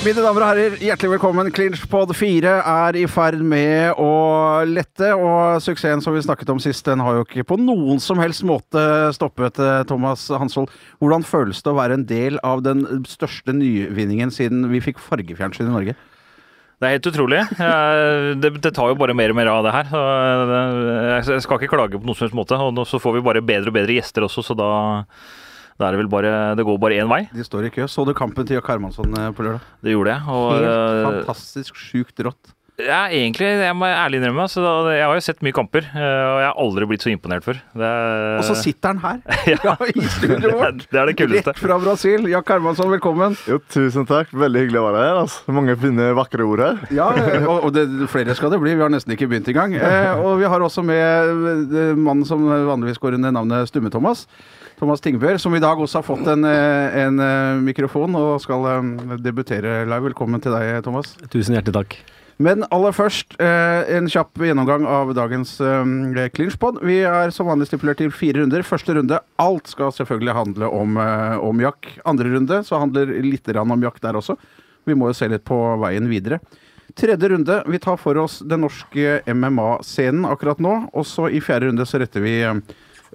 Mine damer og herrer, hjertelig velkommen. Clinchpod 4 er i ferd med å lette, og suksessen som vi snakket om sist, den har jo ikke på noen som helst måte stoppet. eh, Thomas Hansvold, hvordan føles det å være en del av den største nyvinningen siden vi fikk fargefjernsyn i Norge? Det er helt utrolig. Eh, Det, det tar jo bare mer og mer av det her. Jeg skal ikke klage på noen som helst måte. Og så får vi bare bedre og bedre gjester også, så da, da er det vel bare Det går bare én vei. De står i kø. Så du kampen til Jack Hermansson eh, på lørdag? Det gjorde jeg. Og Helt eh, fantastisk sjukt rått. ja, egentlig, jeg må ærlig innrømme, så da, jeg har jo sett mye kamper, eh, og jeg har aldri blitt så imponert før. Det, er- Og så sitter han her, Ja. i studioet vårt. Det er det kuleste. Rett fra Brasil. Jack Hermansson, velkommen. Jo, tusen takk. Veldig hyggelig å være her. Altså. Mange fine, vakre ord her. Ja, og, og det, flere skal det bli. Vi har nesten ikke begynt engang. Eh, og vi har også med mannen som vanligvis går under navnet Stumme-Thomas. Thomas Tingbør, som i dag også har fått en, eh, en eh, mikrofon og skal eh, debutere live. Velkommen til deg, Thomas. Tusen hjertelig takk. Men aller først en kjapp gjennomgang av dagens clinchpod. Vi er som vanlig stipulert til fire runder. Første runde, alt skal selvfølgelig handle om, om jakk. Andre runde så handler litt om jakk der også. Vi må jo se litt på veien videre. Tredje runde, vi tar for oss den norske MMA-scenen akkurat nå. Og så i fjerde runde så retter vi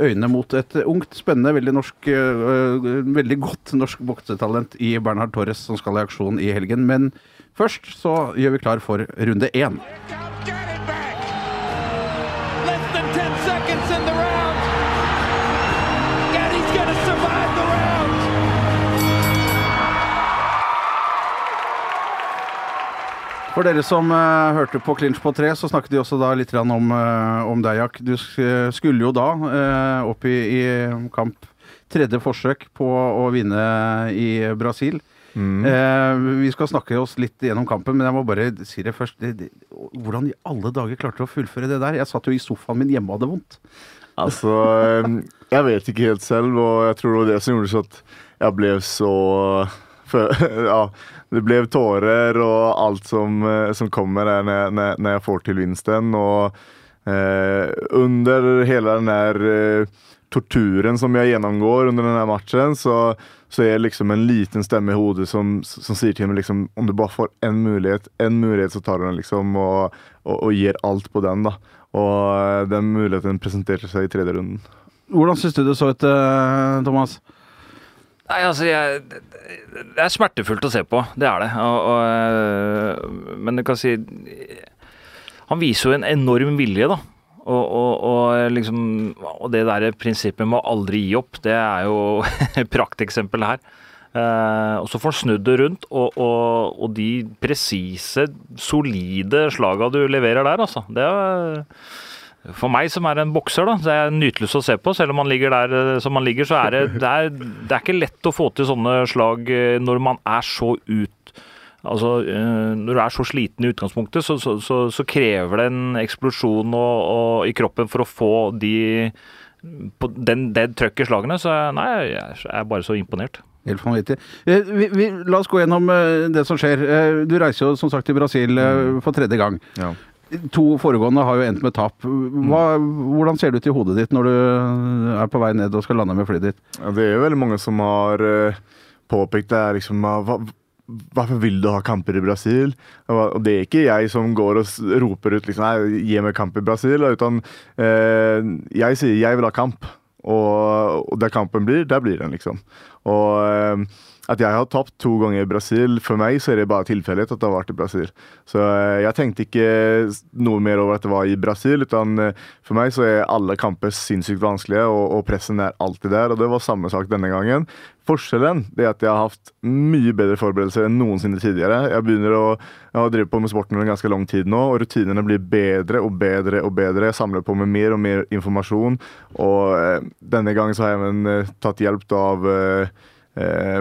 øynene mot et ungt, spennende, veldig, norsk, eh, veldig godt norsk boksetalent i Bernhard Torres, som skal i aksjon i helgen. Men først så gjør vi klar for runde én. For dere som uh, hørte på Clinch på tre, så snakket de også da litt om, uh, om deg, Jack. Du skulle jo da uh, opp i, i kamp tredje forsøk på å vinne i Brasil. Eh, vi skal snakke oss litt gjennom kampen, men jeg må bare si det først. Det, det, hvordan i alle dager klarte du å fullføre det der? Jeg satt jo i sofaen min hjemme og hadde vondt. Altså, jeg vet ikke helt selv, og jeg tror det var det som gjorde så at jeg ble så Ja, det ble tårer og alt som, eh, som kommer der når, når, når jeg får til vinsten. Og eh, under hele den der eh, torturen som jeg gjennomgår under denne matchen, så, så er det liksom en liten stemme i hodet som, som sier til meg liksom Om du bare får en mulighet, en mulighet, så tar du den, liksom, og, og, og gir alt på den, da. Og eh, den muligheten presenterte seg i tredje runden. Hvordan syns du det så ut, Thomas? Nei, altså, jeg, det er smertefullt å se på. Det er det. Og, og, øh, men du kan si Han viser jo en enorm vilje, da. Og, og, og, liksom, det der prinsippet med å aldri gi opp, det er jo et prakteksempel her. Uh, og så får han snudd det rundt, og, og, og de presise, solide slaga du leverer der, altså. Det er for meg som er en bokser, da, det er nytelse å se på. Selv om man ligger der eh, som man ligger, så er det, det, er, det er ikke lett å få til sånne slag eh, når man er så ut Altså, eh, Når du er så sliten i utgangspunktet, så, så, så, så krever det en eksplosjon og, og, i kroppen for å få de på den, det trøkket i slagene. Så nei, jeg er bare så imponert. Helt vanvittig. Vi, vi, la oss gå gjennom det som skjer. Du reiser jo som sagt til Brasil eh, for tredje gang. Ja. To foregående har jo endt med tap. Hva, hvordan ser det ut i hodet ditt når du er på vei ned og skal lande med flyet ditt? Ja, det er jo veldig mange som har eh, påpekt det liksom Hvorfor vil du ha kamper i Brasil? Og det er ikke jeg som går og roper ut liksom, nei, gi meg kamp i Brasil. Utan eh, jeg sier jeg vil ha kamp. Og, og der kampen blir, der blir den, liksom. Og eh, at jeg har tapt to ganger i Brasil, for meg så er det bare tilfeldighet at det har vært i Brasil. Så eh, jeg tenkte ikke noe mer over at det var i Brasil, utan eh, for meg så er alle kamper sinnssykt vanskelige, og, og pressen er alltid der. Og det var samme sak denne gangen. Forskjellen er at jeg har hatt mye bedre forberedelser enn noensinne tidligere. Jeg begynner å jeg har drevet på med sporten en ganske lang tid nå, og rutinene blir bedre og bedre og bedre. Jeg samler på med mer og mer informasjon, og eh, denne gangen så har jeg tatt hjelp av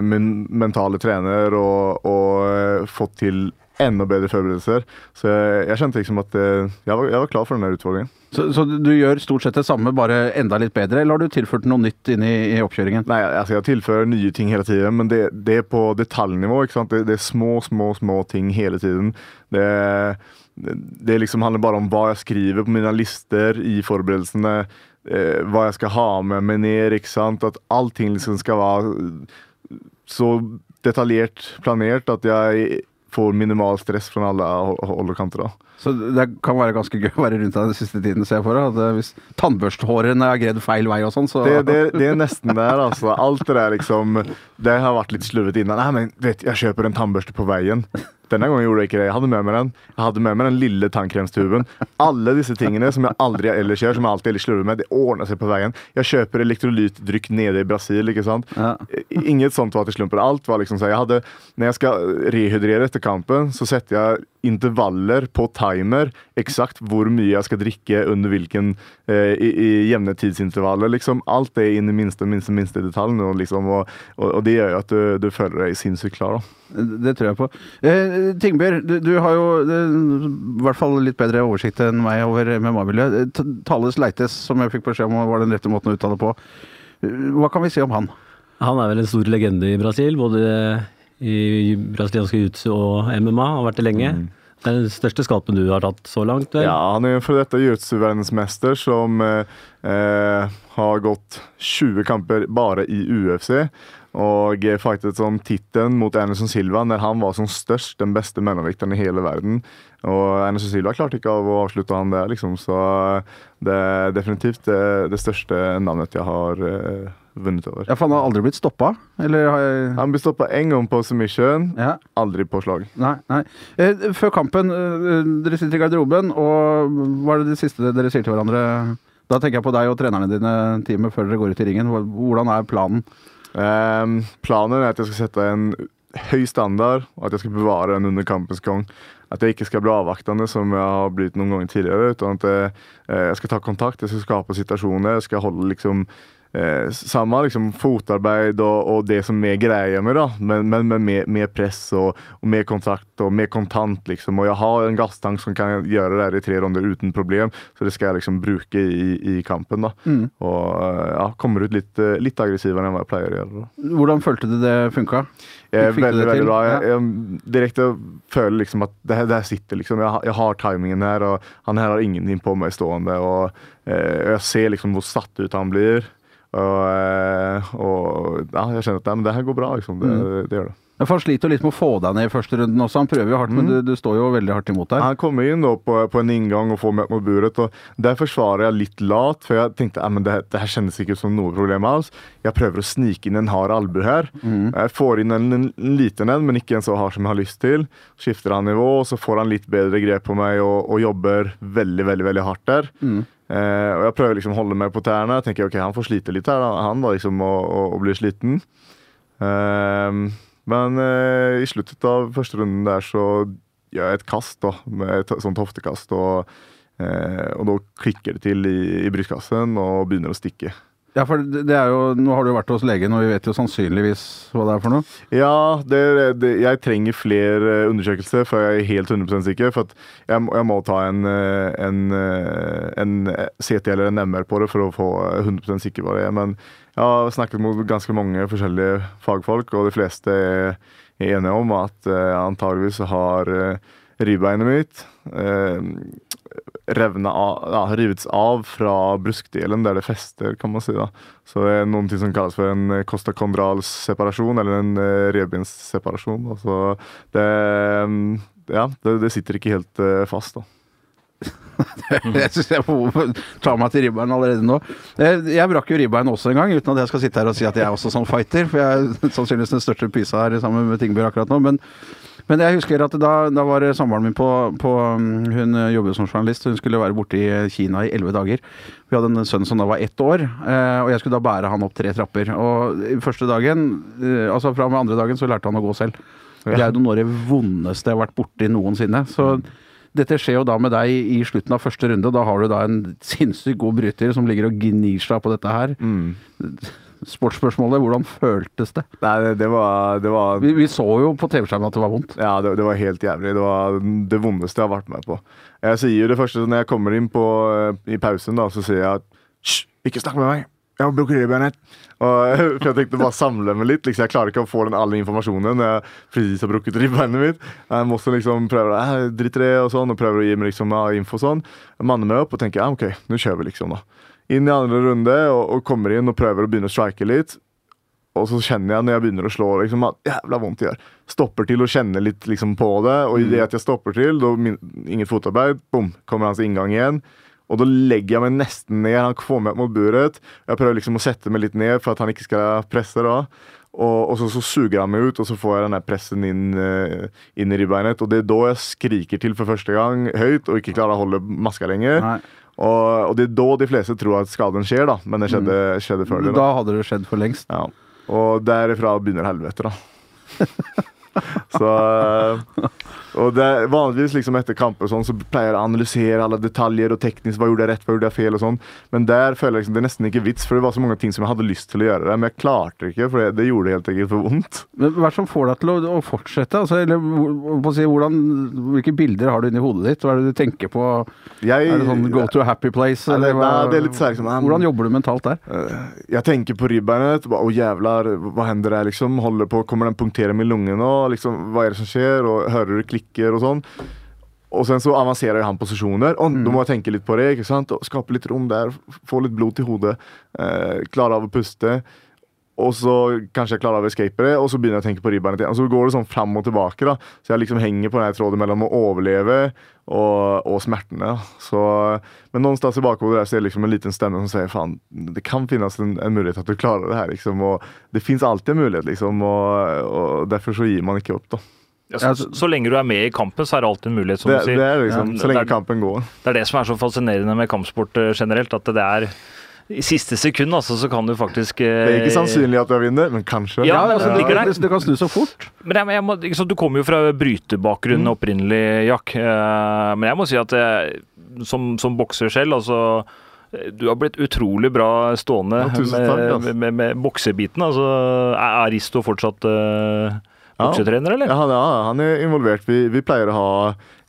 min mentale trener og, og eh, fått til enda bedre forberedelser. Så jeg, jeg kjente liksom at eh, jeg, var, jeg var klar for den utfordringen. Så, så du gjør stort sett det samme, bare enda litt bedre, eller har du tilført noe nytt inn i, i oppkjøringen? Nei, altså jeg tilfører nye ting hele tiden, men det, det er på detaljnivå. ikke sant? Det, det er små, små, små ting hele tiden. Det, det, det liksom handler bare om hva jeg skriver på mine lister i forberedelsene. Eh, hva jeg skal ha med meg ned. ikke sant? At allting liksom skal være så detaljert planert at jeg får minimal stress fra alle hol- hold og kanter. da. Så det kan være ganske gøy å være rundt deg den siste tiden, ser jeg for. At eh, Hvis tannbørsthårene er gredd feil vei og sånn, så Det, det, det er nesten der, altså. Alt det der liksom Det har vært litt slurvet innan. Nei, men vet, jeg kjøper en tannbørste på veien. Denne gangen gjorde jeg ikke det. Jeg hadde med meg den Jeg hadde med meg den lille tannkremstuben. Alle disse tingene som jeg aldri ellers gjør, som jeg alltid ellers slurver med, det ordner seg på veien. Jeg kjøper elektrolytdrykk nede i Brasil, ikke sant. Ja. Inget sånt var til slumpen. Alt var liksom sånn. jeg hadde, Når jeg skal rehydrere etter kampen, så setter jeg intervaller på timer. Eksakt hvor mye jeg skal drikke under hvilken eh, i, i jevne tidsintervaller. liksom. Alt er inn i minste, minste, minste detaljen. Og, liksom, og, og, og det gjør jo at du, du føler deg sinnssykt klar. da. Det tror jeg på. Eh, Tingbjørn, du, du har jo eh, i hvert fall litt bedre oversikt enn meg over MMA-miljøet. Tales T- Leites, som jeg fikk beskjed om var den rette måten å uttale på. Eh, Hva kan vi si om han? Han er vel en stor legende i Brasil, både i brasiliansk jiu-jitsu og MMA. Har vært det lenge. Det er den største skalpen du har tatt så langt, vel? Ja, Han er en for dette jiu-jitsu-verdensmester som eh, eh, har gått 20 kamper bare i UFC. Og eh, fightet om tittelen mot Anderson Silva når han var som størst, den beste mellomvekteren i hele verden. Og Anderson Silva klarte ikke av å avslutte han der, liksom. Så det er definitivt det, det største navnet jeg har eh, vunnet over. Ja, for han har aldri blitt stoppa? Eller har jeg Han ble stoppa én gang på submission, Ja. aldri på slag. Nei. nei. Eh, før kampen, eh, dere sitter i garderoben, og hva er det det siste dere sier til hverandre? Da tenker jeg på deg og trenerne dine teamet før dere går ut i ringen. Hvordan er planen? Ehm, planen er at jeg skal sette en høy standard, og at jeg skal bevare den under kampens gang. At jeg ikke skal bli avvaktende, som jeg har blitt noen ganger tidligere. Utan at jeg, eh, jeg skal ta kontakt, jeg skal skape situasjoner. Jeg skal holde liksom eh, samme liksom, fotarbeid og, og det som er greia med, da. Men, men, men med, med press og, og med kontakt og med kontant, liksom. Og jeg har en gasstank som kan gjøre det her i tre runder uten problem, så det skal jeg liksom bruke i, i kampen, da. Og eh, ja, kommer ut litt, litt aggressivere enn hva jeg pleier å gjøre. da. Hvordan følte du det funka? Eh, veldig, veldig bra. Jeg, jeg direkte føler liksom at det, her- det her sitter liksom. Jeg, jeg har timingen her, og han her har ingenting på meg stående. Og eh, jeg ser liksom hvor satt ut han blir. Og, eh, og ja, jeg kjenner at nei, men det her går bra, liksom. Det, Mm. det gjør det. Ja, for Han sliter litt med å få deg ned i første runden også. Han prøver jo hardt, men du, du står jo veldig hardt imot der. Han kommer inn på, på en inngang og får meg mot buret. og Der forsvarer jeg litt lat, for jeg tenkte at det, det her kjennes ikke ut som noe problem altså Jeg prøver å snike inn en hard albue her. Jeg får inn en, en, en liten en, men ikke en så hard som jeg har lyst til. Skifter han nivå, og så får han litt bedre grep på meg og, og jobber veldig veldig, veldig hardt der. Eh, og jeg prøver liksom å holde meg på tærne. Jeg tenker ok, han får slite litt her, da. han da liksom og, og, blir sliten. Ehm, men eh, i sluttet av første runden der så gjør jeg et kast, da, med et sånt hoftekast. Og, eh, og da klikker det til i, i brystkassen og begynner å stikke. Ja, for det er jo, Nå har du jo vært hos legen, og vi vet jo sannsynligvis hva det er for noe. Ja, det, det, jeg trenger flere eh, undersøkelser før jeg er helt 100 sikker. For jeg, jeg må ta en, eh, en, eh, en CT eller en MR på det for å få eh, 100 sikker på det. Men jeg har snakket med ganske mange forskjellige fagfolk, og de fleste er, enige om at jeg antageligvis har ribbeinet mitt eh, revna av, ja, rivets av fra bruskdelen der det fester, kan man si. da. Så det er noen ting som kalles for en kostakondral separasjon, eller en uh, revbensseparasjon. Altså, det, mm, ja, det, det sitter ikke helt eh, fast, da. Jeg synes jeg må ta meg til ribbein allerede nå. Eh, Jeg brakk jo ribbein også en gang, uten at jeg skal sitte her og si at jeg er også sånn fighter. For jeg er sannsynligvis den største pysa her sammen med Tingbjørn akkurat nå. Men, men jeg husker at da, da var samboeren min på, på Hun jobbet som journalist, hun skulle være borte i Kina i elleve dager. Vi hadde en sønn som da var ett år, eh, og jeg skulle da bære han opp tre trapper. Og første dagen, eh, altså fra og med andre dagen, så lærte han å gå selv. Det er jo noe av det vondeste jeg har vært borti noensinne. Så dette skjer jo da med deg i slutten av første runde, da har du da en sinnssykt god bryter som ligger og gnir seg på dette her. Sportsspørsmålet, hvordan føltes det? Nei, det, det var, det var Vi, vi så jo på TV-skjermen at det var vondt. Ja, det, det var helt jævlig. Det var det vondeste jeg har vært med på. Jeg sier jo det første når jeg kommer inn på, eh, i pausen, da, så sier jeg at Hysj, ikke snakk med meg! Jeg brukket ribbenet! Og, for jeg tenkte bare samle meg litt. Liksom. Jeg klarer ikke å få den alle informasjonen når jeg precis har brukket ribbeinet mitt. Jeg må også liksom prøve å dritt det og sånn, og prøve å gi meg liksom, info og sånn. Jeg manner meg opp og tenker ja, OK, nå kjører vi, liksom. da. Inn i andre runde og, og kommer inn og prøver å begynne å strike litt. og så kjenner jeg når jeg begynner å slå, liksom, at jævla vondt det gjør. Stopper til å kjenne litt liksom, på det, og i det at jeg stopper til, da inget fotarbeid, bom, kommer hans inngang igjen. Og da legger jeg meg nesten ned. Han får meg opp mot buret. Jeg prøver liksom å sette meg litt ned for at han ikke skal presse. da. Og, og så, så suger han meg ut, og så får jeg den pressen inn, eh, inn i ribbeinet. Og det er da jeg skriker til for første gang høyt og ikke klarer å holde maska lenger. Og, og det er da de fleste tror at skaden skjer, da. Men det skjedde, skjedde før det. Da da. hadde det skjedd for lengst. Ja. Og derifra begynner helvete, da. så eh, Og det er vanligvis liksom etter kamper sånn, så pleier jeg å analysere alle detaljer og teknisk hva gjorde jeg rett, hva gjorde jeg feil og sånn. Men der føler jeg liksom, det er nesten ikke vits, for det var så mange ting som jeg hadde lyst til å gjøre. det, Men jeg klarte det ikke, for det, det gjorde helt enkelt for vondt. Men Hva er det som får deg til å, å fortsette? Altså, eller, si, hvordan, hvilke bilder har du inni hodet ditt? Hva er det du tenker på? Jeg, Er det sånn go to a happy place? Eller, det- Eller, nei, det er litt særlig som hvordan jobber du mentalt der? Eh, Jeg tenker på ribbeinet. Å, jævlar, hva hender der, liksom? Holder på, Kommer den punktere med lunge nå? Liksom, hva er det som skjer? Og hører du klikker og sånn? Og sen så avanserer han posisjoner. Og Da må jeg tenke litt på det. ikke sant? Og Skape litt rom der. Få litt blod til hodet. Eh, klare av å puste. Og så kanskje jeg klarer av å escape det, og så begynner jeg å tenke på ribbeinet igjen. Og så går det sånn fram og tilbake. da. Så jeg liksom henger på den tråden mellom å overleve og, og smertene. Så, men någonstans i bakhodet der så er det liksom en liten stemme som sier faen, det kan finnes en, en mulighet at du klarer det her. liksom, og Det fins alltid en mulighet, liksom, og, og derfor så gir man ikke opp. da. Ja, så, så, så lenge du er med i kampen, så er det alltid en mulighet, som Det, du sier. det er liksom, Ja, Så lenge det, er, kampen går. det er det som er så fascinerende med kampsport eh, generelt, at det er i siste sekund, altså, så kan du faktisk Det er ikke sannsynlig at jeg vinner, men kanskje. Ja, altså, det ligger der. det, det kan snu så fort. Men jeg, jeg må, ikke sant, Du kommer jo fra brytebakgrunn Mm. opprinnelig, Jack. Eh, men jeg må si at jeg, som, som bokser selv, altså eh, du har blitt utrolig bra stående Ja, takk, med, med, med, med boksebiten. Altså, er er Risto fortsatt uh, Ja. boksetrener, eller? Ja, han, ja, han er involvert. Vi, vi pleier å ha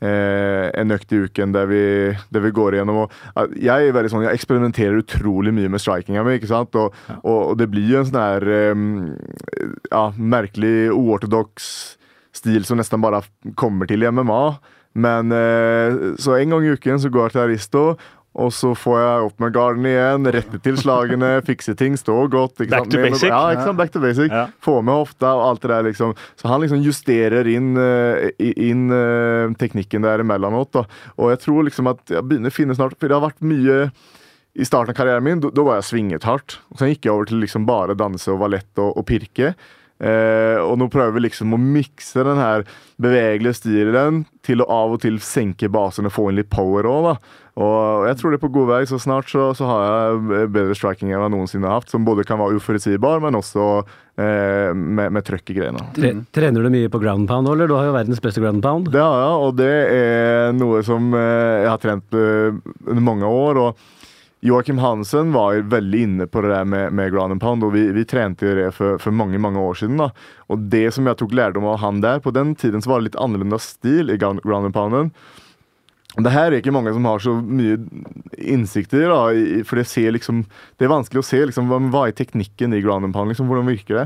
eh, en økt i uken der vi, der vi går igjennom. Og, jeg er veldig sånn, jeg eksperimenterer utrolig mye med strikinga mi. ikke sant? Og, og, og det blir jo en sånn her eh, ja, merkelig uortodoks stil som nesten bare kommer til i MMA. Men eh, så en gang i uken så går jeg til Aristo. Og så får jeg opp med garden igjen, rette til slagene, fikse ting, stå godt. Back to Med- basic. Ja, ikke sant? Back to basic. Ja. Få med hofta og alt det der, liksom. Så han liksom justerer inn, eh, inn eh, teknikken der imellomåt. Da. Og jeg tror liksom at jeg begynner å finne snart For det har vært mye i starten av karrieren min, da da var jeg svinget hardt. Og så gikk jeg over til liksom bare danse og ballett og, og pirke. Eh, og nå prøver vi liksom å mikse den her bevegelige stilen til å av og til senke basen og få inn litt power òg, da. Og jeg tror det er på god vei, så snart så, så har jeg bedre striking enn jeg noensinne har hatt. Som både kan være uforutsigbar, men også eh, med, med trøkk i greiene. Tre, trener du mye på ground pound eller? Du har jo verdens beste ground pound. Det har jeg, og det er noe som eh, jeg har trent eh, under mange år. og Joakim Hansen var veldig inne på det der med, med ground and pound, og vi, vi trente det for, for mange mange år siden. da. Og det som jeg tok lærdom av han der, på den tiden så var det litt annerledes stil i ground ground and pounden. Det her er ikke mange som har så mye innsikt i, da, for det, ser liksom, det er vanskelig å se liksom, hva, er teknikken i ground and pound. Liksom, hvordan virker det?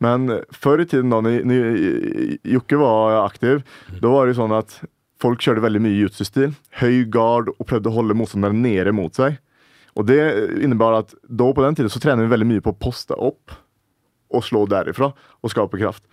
Men før i tiden, da når, Jokke var aktiv, da var det sånn at folk kjørte veldig mye jutsu-stil. Høy gard og prøvde å holde motstanderen nede mot seg. Og det innebar at da på den tiden så trener vi veldig mye på å poste opp og slå derifra og skape kraft.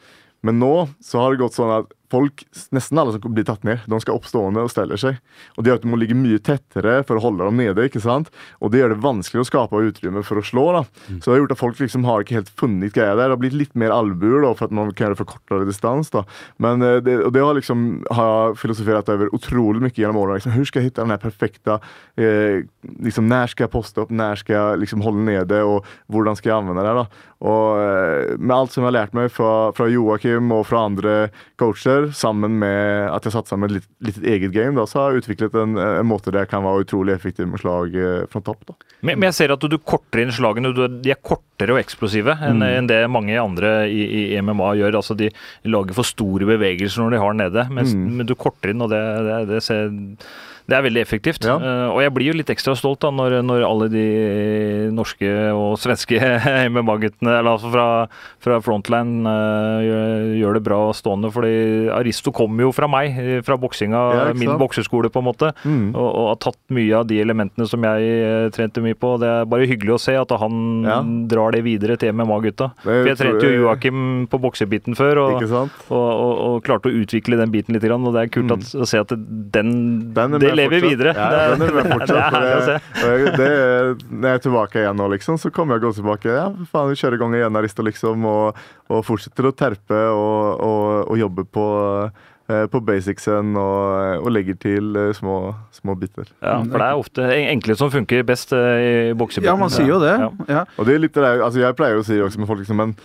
Men nå så har det gått sånn at folk, nesten alle som blir tatt ned, de skal oppstående og steller seg. Og det gjør at du må ligge mye tettere for å holde dem nede. ikke sant? Og det gjør det vanskelig å skape utrymme for å slå. da. Så det har gjort at folk liksom har ikke helt funnet greia der. Det har blitt litt mer albuer da, for at man kan gjøre for kortere distans. da. Men eh, det, og det har liksom har jeg filosofert over utrolig mye gjennom årene. Liksom, Hvordan skal jeg hitte den perfekte eh, liksom, Når skal jeg poste opp, når skal jeg liksom holde nede, og hvordan skal jeg anvende det? da? Og eh, med alt som jeg har lært meg fra, fra Joakim og fra andre coacher, sammen med at jeg satte sammen litt, litt eget game, da, så har jeg utviklet en, en måte der jeg kan være utrolig effektiv med slag eh, fra topp. da. Men, men jeg ser at du, du korter inn slagene. Du, de er kortere og eksplosive enn Mm. en det mange andre i, i MMA gjør. Altså De lager for store bevegelser når de har nede, mens, Mm. men du korter inn, og det, det, det, ser, Det er veldig effektivt. Ja. Eh, og jeg blir jo litt ekstra stolt da når, når alle de norske og svenske MMA-guttene eller altså fra, fra Frontline eh, gjør, gjør det bra stående. Fordi Aristo kommer jo fra meg, eh, fra boksinga, Ja, min bokseskole, på en måte. Mm. Og, og har tatt mye av de elementene som jeg trente mye på. Det er bare hyggelig å se at han Ja. drar det videre til MMA-gutta. For jeg trente jo Joakim på boksebiten før. og og, og, klarte å utvikle den biten litt. Og det er kult at, å se at den, Mm. Den det lever fortsatt. videre. Ja, det, er- den er det, er herlig å se. Det når jeg er tilbake igjen nå, liksom, så kommer jeg gå tilbake. Ja, faen, vi kjører i gang igjen, Aristo, liksom, og, og fortsetter å terpe og, og, og jobbe på, eh, på basicsen og, og legger til eh, små, små biter. Ja, for det er ofte enkle som funker best eh, i boksebiten. Ja, man sier jo det. Ja. Ja. Og det er litt altså Jeg pleier å si også med folk liksom, men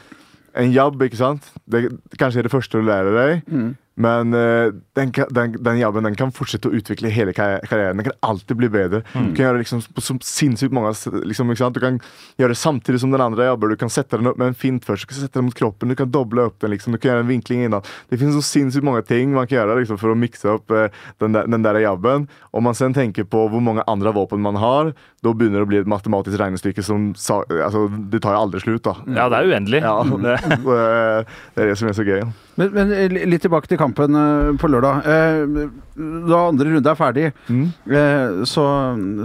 en jobb, ikke sant? Det kanskje er det første du lærer deg, Mm. Men uh, den, den, den jobben den kan fortsette å utvikle hele karri- karrieren. Den kan alltid bli bedre. Mm. Du kan gjøre liksom så sinnssykt mange liksom? Du kan gjøre det samtidig som den andre jobber. Du kan sette den opp med en fint først, du kan sette den mot kroppen, du kan doble opp den. liksom, Du kan gjøre en vinkling innan. Det finnes så sinnssykt mange ting man kan gjøre liksom, for å mikse opp uh, den, der, den der jobben. Om man sen tenker på hvor mange andre våpen man har, da begynner det å bli et matematisk regnestykke som altså, Det tar jo aldri slutt. da. ja, det er uendelig. Ja, Det, det det er det som er så gøy. Men, men litt tilbake til kampen eh, på lørdag. Eh, Da andre runde er ferdig, Mm. eh, så,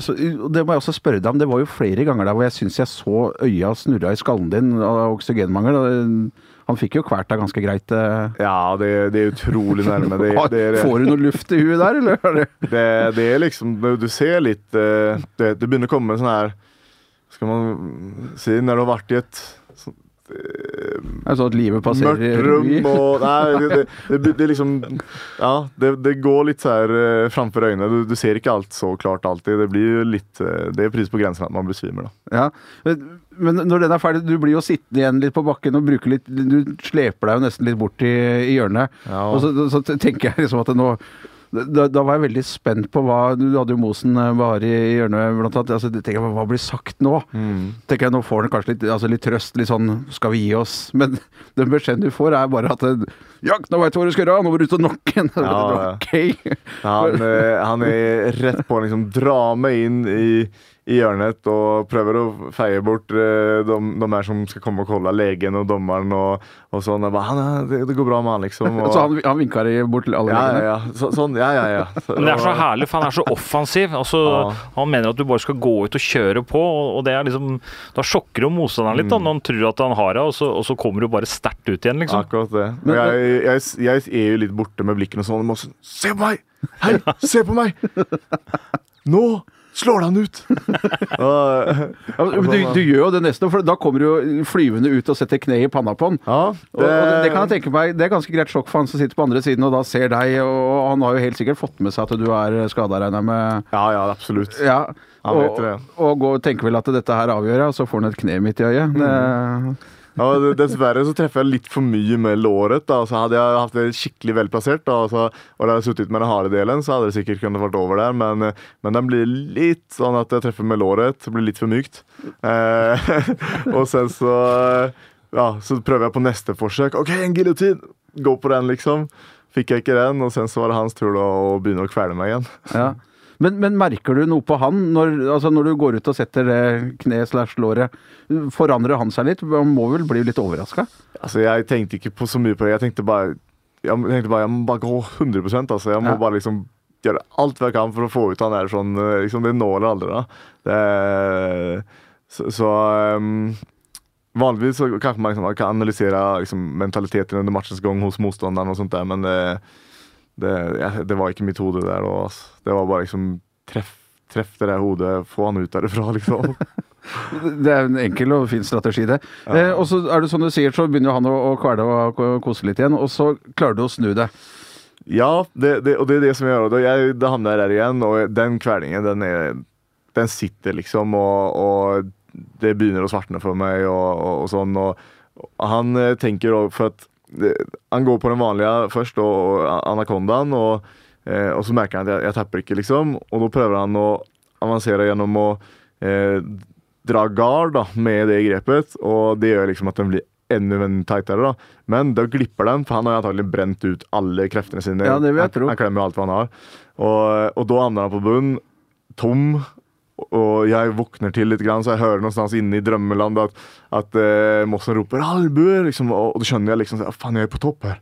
så Det må jeg også spørre deg om. Det var jo flere ganger der hvor jeg syns jeg så øya snurra i skallen din av oksygenmangel. Han fikk jo kvert deg ganske greit. eh. Ja, det, det er utrolig nærme. Det, det, er, Får du noe luft i huet der, eller? er det- er liksom Du ser litt eh, det, begynner å komme sånn her Skal man si Når du har vært i et eh, Er det sånn at livet passerer revy? Nei, det, det, det, det liksom Ja, det, det går litt så her eh, framfor øynene. Du, du ser ikke alt så klart alltid. Det blir jo litt eh, Det er pris på grensen at man besvimer, da. Ja. Men når den er ferdig, du blir jo sittende igjen litt på bakken og bruker litt Du sleper deg jo nesten litt bort i, i hjørnet. Ja. Og så, så tenker jeg liksom at nå da, da var jeg veldig spent på hva Du hadde jo Mosen var bare i hjørnet, blant annet. Altså, tenker jeg, hva blir sagt nå? Mm. tenker jeg Nå får han kanskje litt, altså litt trøst, litt sånn Skal vi gi oss? Men den beskjeden du får, er bare at eh, Ja, nå veit du hva du skal gjøre! Nå må du ut og knocke en'. Ja, ja. ok! Han, eh, han er rett på å liksom dra meg inn i, i hjørnet og prøver å feie bort eh, de, de her som skal komme og kolla, legen og dommeren og, og sånn. Jeg bare, det, det går bra med han, liksom. Og, Så han, han vinka bort til alle ja, legene? ja, ja. Så, sånn, ja, ja, ja. Så, men det er så herlig, for han er så offensiv. Altså, Ja. Han mener at du bare skal gå ut og kjøre på, og, og det er liksom Da sjokker jo motstanderen litt, da, når han tror at han har det, og så, og så kommer du bare sterkt ut igjen, liksom. Akkurat det. Og jeg, jeg, jeg er jo litt borte med blikkene og sånn. Må, se på meg! Hei, se på meg! Nå slår han ut! Ja, men du, du gjør jo det nesten, for da kommer du flyvende ut og setter kne i panna på han. ja, Og, og det, det kan jeg tenke meg, det er ganske greit sjokk for han som sitter på andre siden og da ser deg, og han har jo helt sikkert fått med seg at du er skada, regner jeg med. Ja, ja, absolutt. Ja, Han vet og, det. og går, tenker vel at dette her avgjør jeg, og så får han et kne midt i øyet. Det, Ja, Dessverre så treffer jeg litt for mye med låret. da, så Hadde jeg hatt det skikkelig velplassert da, så, og hadde hadde suttet med den harde delen, så hadde det sikkert kunnet vært over der. Men, men den blir litt sånn at jeg treffer med låret. Det blir litt for mykt. Eh, og sen så ja, så prøver jeg på neste forsøk. OK, en giljotin! Gå på den, liksom. Fikk jeg ikke den, og sen så var det hans tur da å begynne å kvele meg igjen. ja. Men, men merker du noe på han når, altså når du går ut og setter det kne slash låret? Forandrer han seg litt? Han må vel bli litt overraska? Altså, Jeg tenkte ikke på så mye på det. Jeg tenkte bare jeg tenkte bare, jeg må bare gå 100 altså. Jeg må Ja. bare liksom gjøre alt jeg kan for å få ut han der sånn eh, liksom, Det når aldri, da. Det, så så um, Vanligvis så kanskje man, liksom, kan analysere liksom, mentaliteten under matchens gang hos motstanderen, og sånt der, men det, det, jeg, det var ikke mitt hode der. da. altså. Det var bare liksom treff, treff det der hodet, få han ut derifra, liksom. Det er en enkel og fin strategi, det. Eh, og så er det som du sier, så begynner han å, å kvele og kose litt igjen, og så klarer du å snu det. Ja, det, det, og det er det som gjør det. Jeg, det havner der igjen, og den kvelingen, den, er, den sitter liksom, og, og det begynner å svartne for meg, og, og, og sånn. Og, han eh, tenker òg, for at Han går på den vanlige først, og, anakondaen, og, eh, og så merker han at jeg, jeg tapper ikke, liksom. Og da prøver han å avansere gjennom å eh, dra gard da, med det grepet, og det gjør liksom at den blir enda tightere. da. Men da glipper den, for han har antakelig brent ut alle kreftene sine. Ja, det vil jeg han, tro. han klemmer jo alt hva han har. Og, og da havner han på bunn, tom. Og jeg våkner til litt, grann, så jeg hører noe inne i drømmeland at, at uh, Mossen roper 'albuer', liksom, og, da skjønner jeg liksom faen, jeg er på topp her.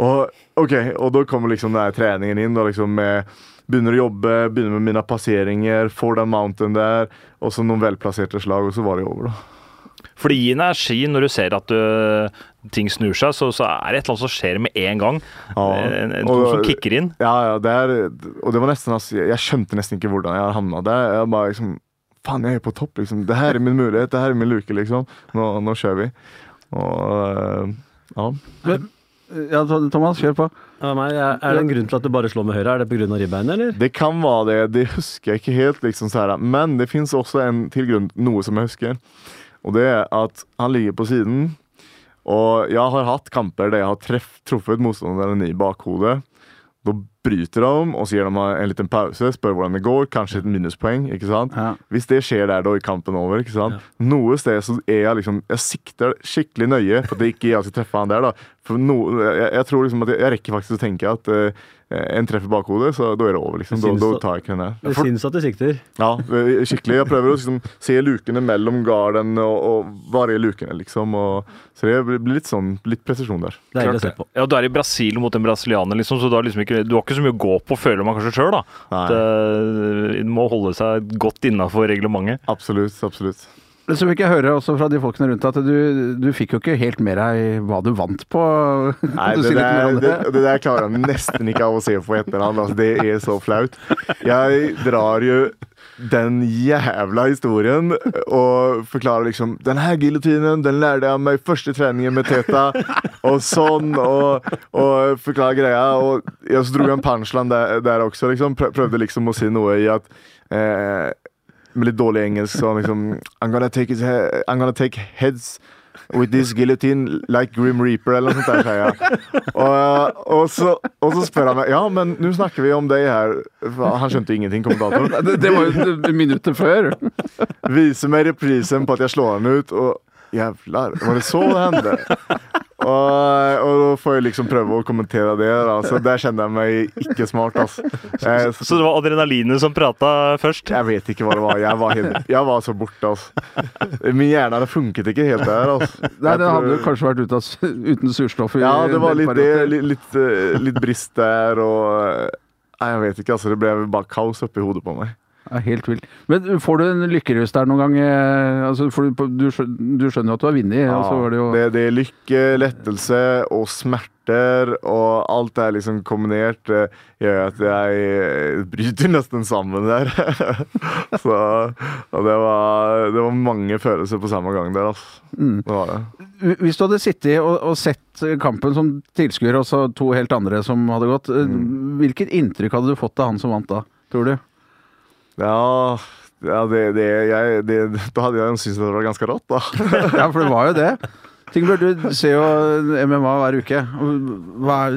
Og, ok, og da kommer liksom den treningen inn. og liksom med Begynner å jobbe, begynner med mine passeringer, får den mountain der, og så noen velplasserte slag, og så var det over, da. For det gir energi når du ser at du, ting snur seg, så, så er det et eller annet som skjer med en gang. Ja, En, en, og- som kicker inn. Ja, ja, det er, og det var nesten altså, Jeg skjønte nesten ikke hvordan jeg havna der. Jeg bare liksom Faen, jeg er på topp, liksom. Det her er min mulighet. Det her er min luke, liksom. Nå, nå kjører vi. Og ja. ja. Ja, Thomas, kjør på. Ja, er er det en grunn til at du bare slår med høyre? Er det pga. ribbeinet, eller? Det kan være det. Det husker jeg ikke helt. liksom så her. Men det fins også en til grunn, noe som jeg husker. Og det er at han ligger på siden. Og jeg har hatt kamper der jeg har treff, truffet motstanderen i bakhodet. Da bryter dem, og så gir de en liten pause, spør hvordan det går. Kanskje et minuspoeng. ikke sant? Ja. Hvis det skjer der, da i kampen over. ikke sant? Noe sted så er jeg liksom Jeg sikter skikkelig nøye for at jeg ikke jeg skal treffe han der. da. For no, jeg, jeg tror liksom at jeg, jeg rekker faktisk å tenke at uh, en treffer bakhodet, så da er det over. liksom. Da, synes da tar jeg ikke den der. Det syns at du sikter. Ja, eh, skikkelig. Jeg prøver å liksom, se lukene mellom garden og, og er lukene, liksom. Og, så det blir litt sånn, litt presisjon der. Deilig å se på. Ja, Du er i Brasil mot en brasilianer, liksom, så du har, liksom ikke, du har ikke så mye å gå på, føler man kanskje sjøl. Nei. Det må holde seg godt innafor reglementet. Absolutt, absolutt. Men Så fikk jeg høre også fra de folkene rundt at du, du fikk jo ikke helt med deg hva du vant på. Nei, det der, om det, det der klarer jeg nesten ikke av å se på etterhånd. Altså, det er så flaut. Jeg drar jo den jævla historien og forklarer liksom Den her giljotinen den lærte jeg meg første treningen med Teta. Og sånn, og, og forklarer greia. Og jeg så dro jeg en punchland der, der også. liksom Prøvde liksom å si noe i at eh, Med litt dårlig engelsk sånn liksom I'm gonna take, he I'm gonna take heads with this guillotine like Grim Reaper, eller noe sånt der, jeg. Og, og, så, og så spør han meg Ja, men nå snakker vi om deg her. Han skjønte ingenting, kommentatoren. Det, det var jo minuttet før. Viser meg reprisen på at jeg slår han ut, og jævlar, var det så det hendte? Og, og da får jeg liksom prøve å kommentere det. Da. Så der kjenner jeg meg ikke smart. Altså. Jeg, Så det var adrenalinet som prata først? jeg vet ikke hva det var. Jeg var, helt, jeg var så borte, altså. Min hjerne hadde funket ikke helt der. Altså. Nei, Den hadde tror- jo kanskje vært ute av, uten surstoff. Ja, det var litt det. Litt, litt, eh, litt brist der og Nei, jeg vet ikke, altså. Det ble bare kaos oppi hodet på meg. Ja, helt vilt. Men får du en lykkerus der noen gang? eh, Altså, du, du du skjønner jo at du har vunnet, Ja, det jo det, det er lykke, lettelse og smerter, og alt det er liksom kombinert. eh, Gjør at jeg eh, bryter nesten sammen der. så det var, det var mange følelser på samme gang der, altså. Mm. Det var det. Hvis du hadde sittet og, og sett kampen som tilskuer, og så to helt andre som hadde gått, Mm. hvilket inntrykk hadde du fått av han som vant da, tror du? Ja, ja det, det, jeg, det, da hadde jeg syntes det var ganske rått, da. Ja, for det var jo det. Tingbjørn, du ser jo MMA hver uke. Hva er,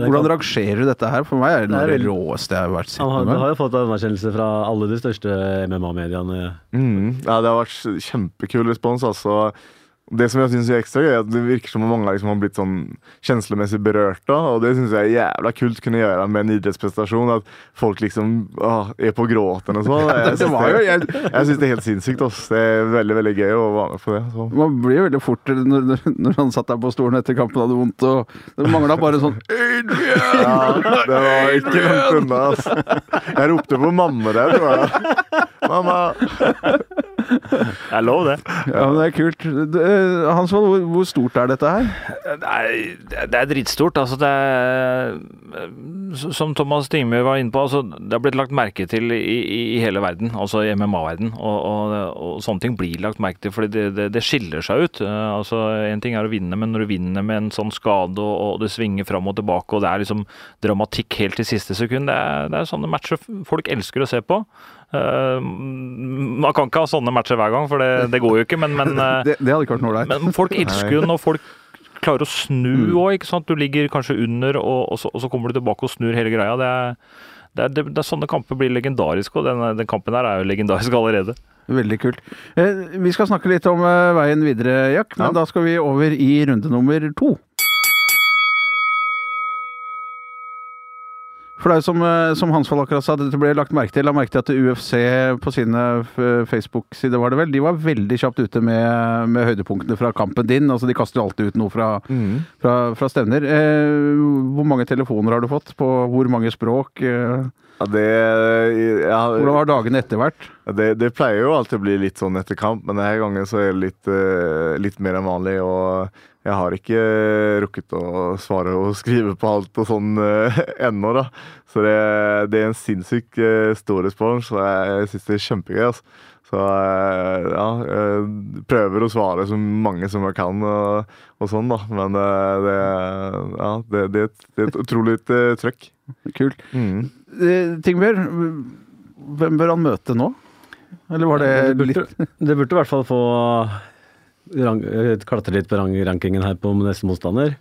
hvordan rangerer du dette her? For meg er det noe av Det det råeste jeg har vært sett Han har, med. har jo fått anerkjennelse fra alle de største MMA-mediene. Mm, ja, det har vært kjempekul respons, altså. Det som jeg synes er ekstra gøy, er at det virker som om mange liksom har blitt sånn kjenslemessig berørt. da, Og det syns jeg er jævla kult kunne gjøre med en idrettsprestasjon. At folk liksom å, er på gråten og sånn. Jeg syns jeg, jeg synes det er helt sinnssykt. Også. Det er veldig veldig gøy å være med på det. Så. Man blir jo veldig fort når, når- når han satt der på stolen etter kampen hadde vondt, og det mangla bare sånn Adrian! Ja, det var ikke langt unna. altså. Jeg ropte på mamma der, tror jeg. Mamma! Det er lov, det. Ja, men det er kult. Eh, Hansvold, hvor, hvor stort er dette her? Det er, det er dritstort. Altså det er, som Thomas Tingmø var inne på, altså det har blitt lagt merke til i, i, hele verden, altså i MMA-verden. Og, og, og sånne ting blir lagt merke til fordi det, det, det skiller seg ut. Eh, altså En ting er å vinne, men når du vinner med en sånn skade og, og det svinger fram og tilbake, og det er liksom dramatikk helt til siste sekund, det er, det er sånne matcher folk elsker å se på. Eh, man kan ikke ha sånne matcher hver gang, for det, det går jo ikke, men, men Det, det hadde ikke vært ålreit. men folk elsker jo når folk klarer å snu òg, ikke sant. Du ligger kanskje under, og, og, så, og så kommer du tilbake og snur hele greia. Det er, det er, det, det er sånne kamper blir legendariske, og den, den kampen her er jo legendarisk allerede. Veldig kult. Eh, vi skal snakke litt om eh, veien videre, Jack, men Ja. da skal vi over i runde nummer to. For det er jo som, eh, som Hansvold akkurat sa, dette ble lagt merke til. La merke til at UFC på sine Facebook-sider var det vel, de var veldig kjapt ute med, med høydepunktene fra kampen din. Altså De kaster alltid ut noe fra, fra, fra stevner. Eh, hvor mange telefoner har du fått? På hvor mange språk? Eh, Ja, det, ja, hvordan har dagene etter vært? Det, det pleier jo alltid å bli litt sånn etter kamp, men denne gangen så er det litt, eh, litt mer enn vanlig. Og jeg har ikke rukket å svare og skrive på alt og sånn uh, ennå, da. Så det, det er en sinnssykt uh, stor respons, og jeg, jeg syns det er kjempegøy. altså. Så uh, ja, jeg prøver å svare så mange som jeg kan og, og sånn, da. Men uh, det, ja, det, det, er et- det er et utrolig uh, trøkk. Kult. Mm. Eh, Tingbjørn, hvem bør han møte nå? Eller var det Det litt det burde i hvert fall få eh, klatre litt på rankingen her på neste motstander.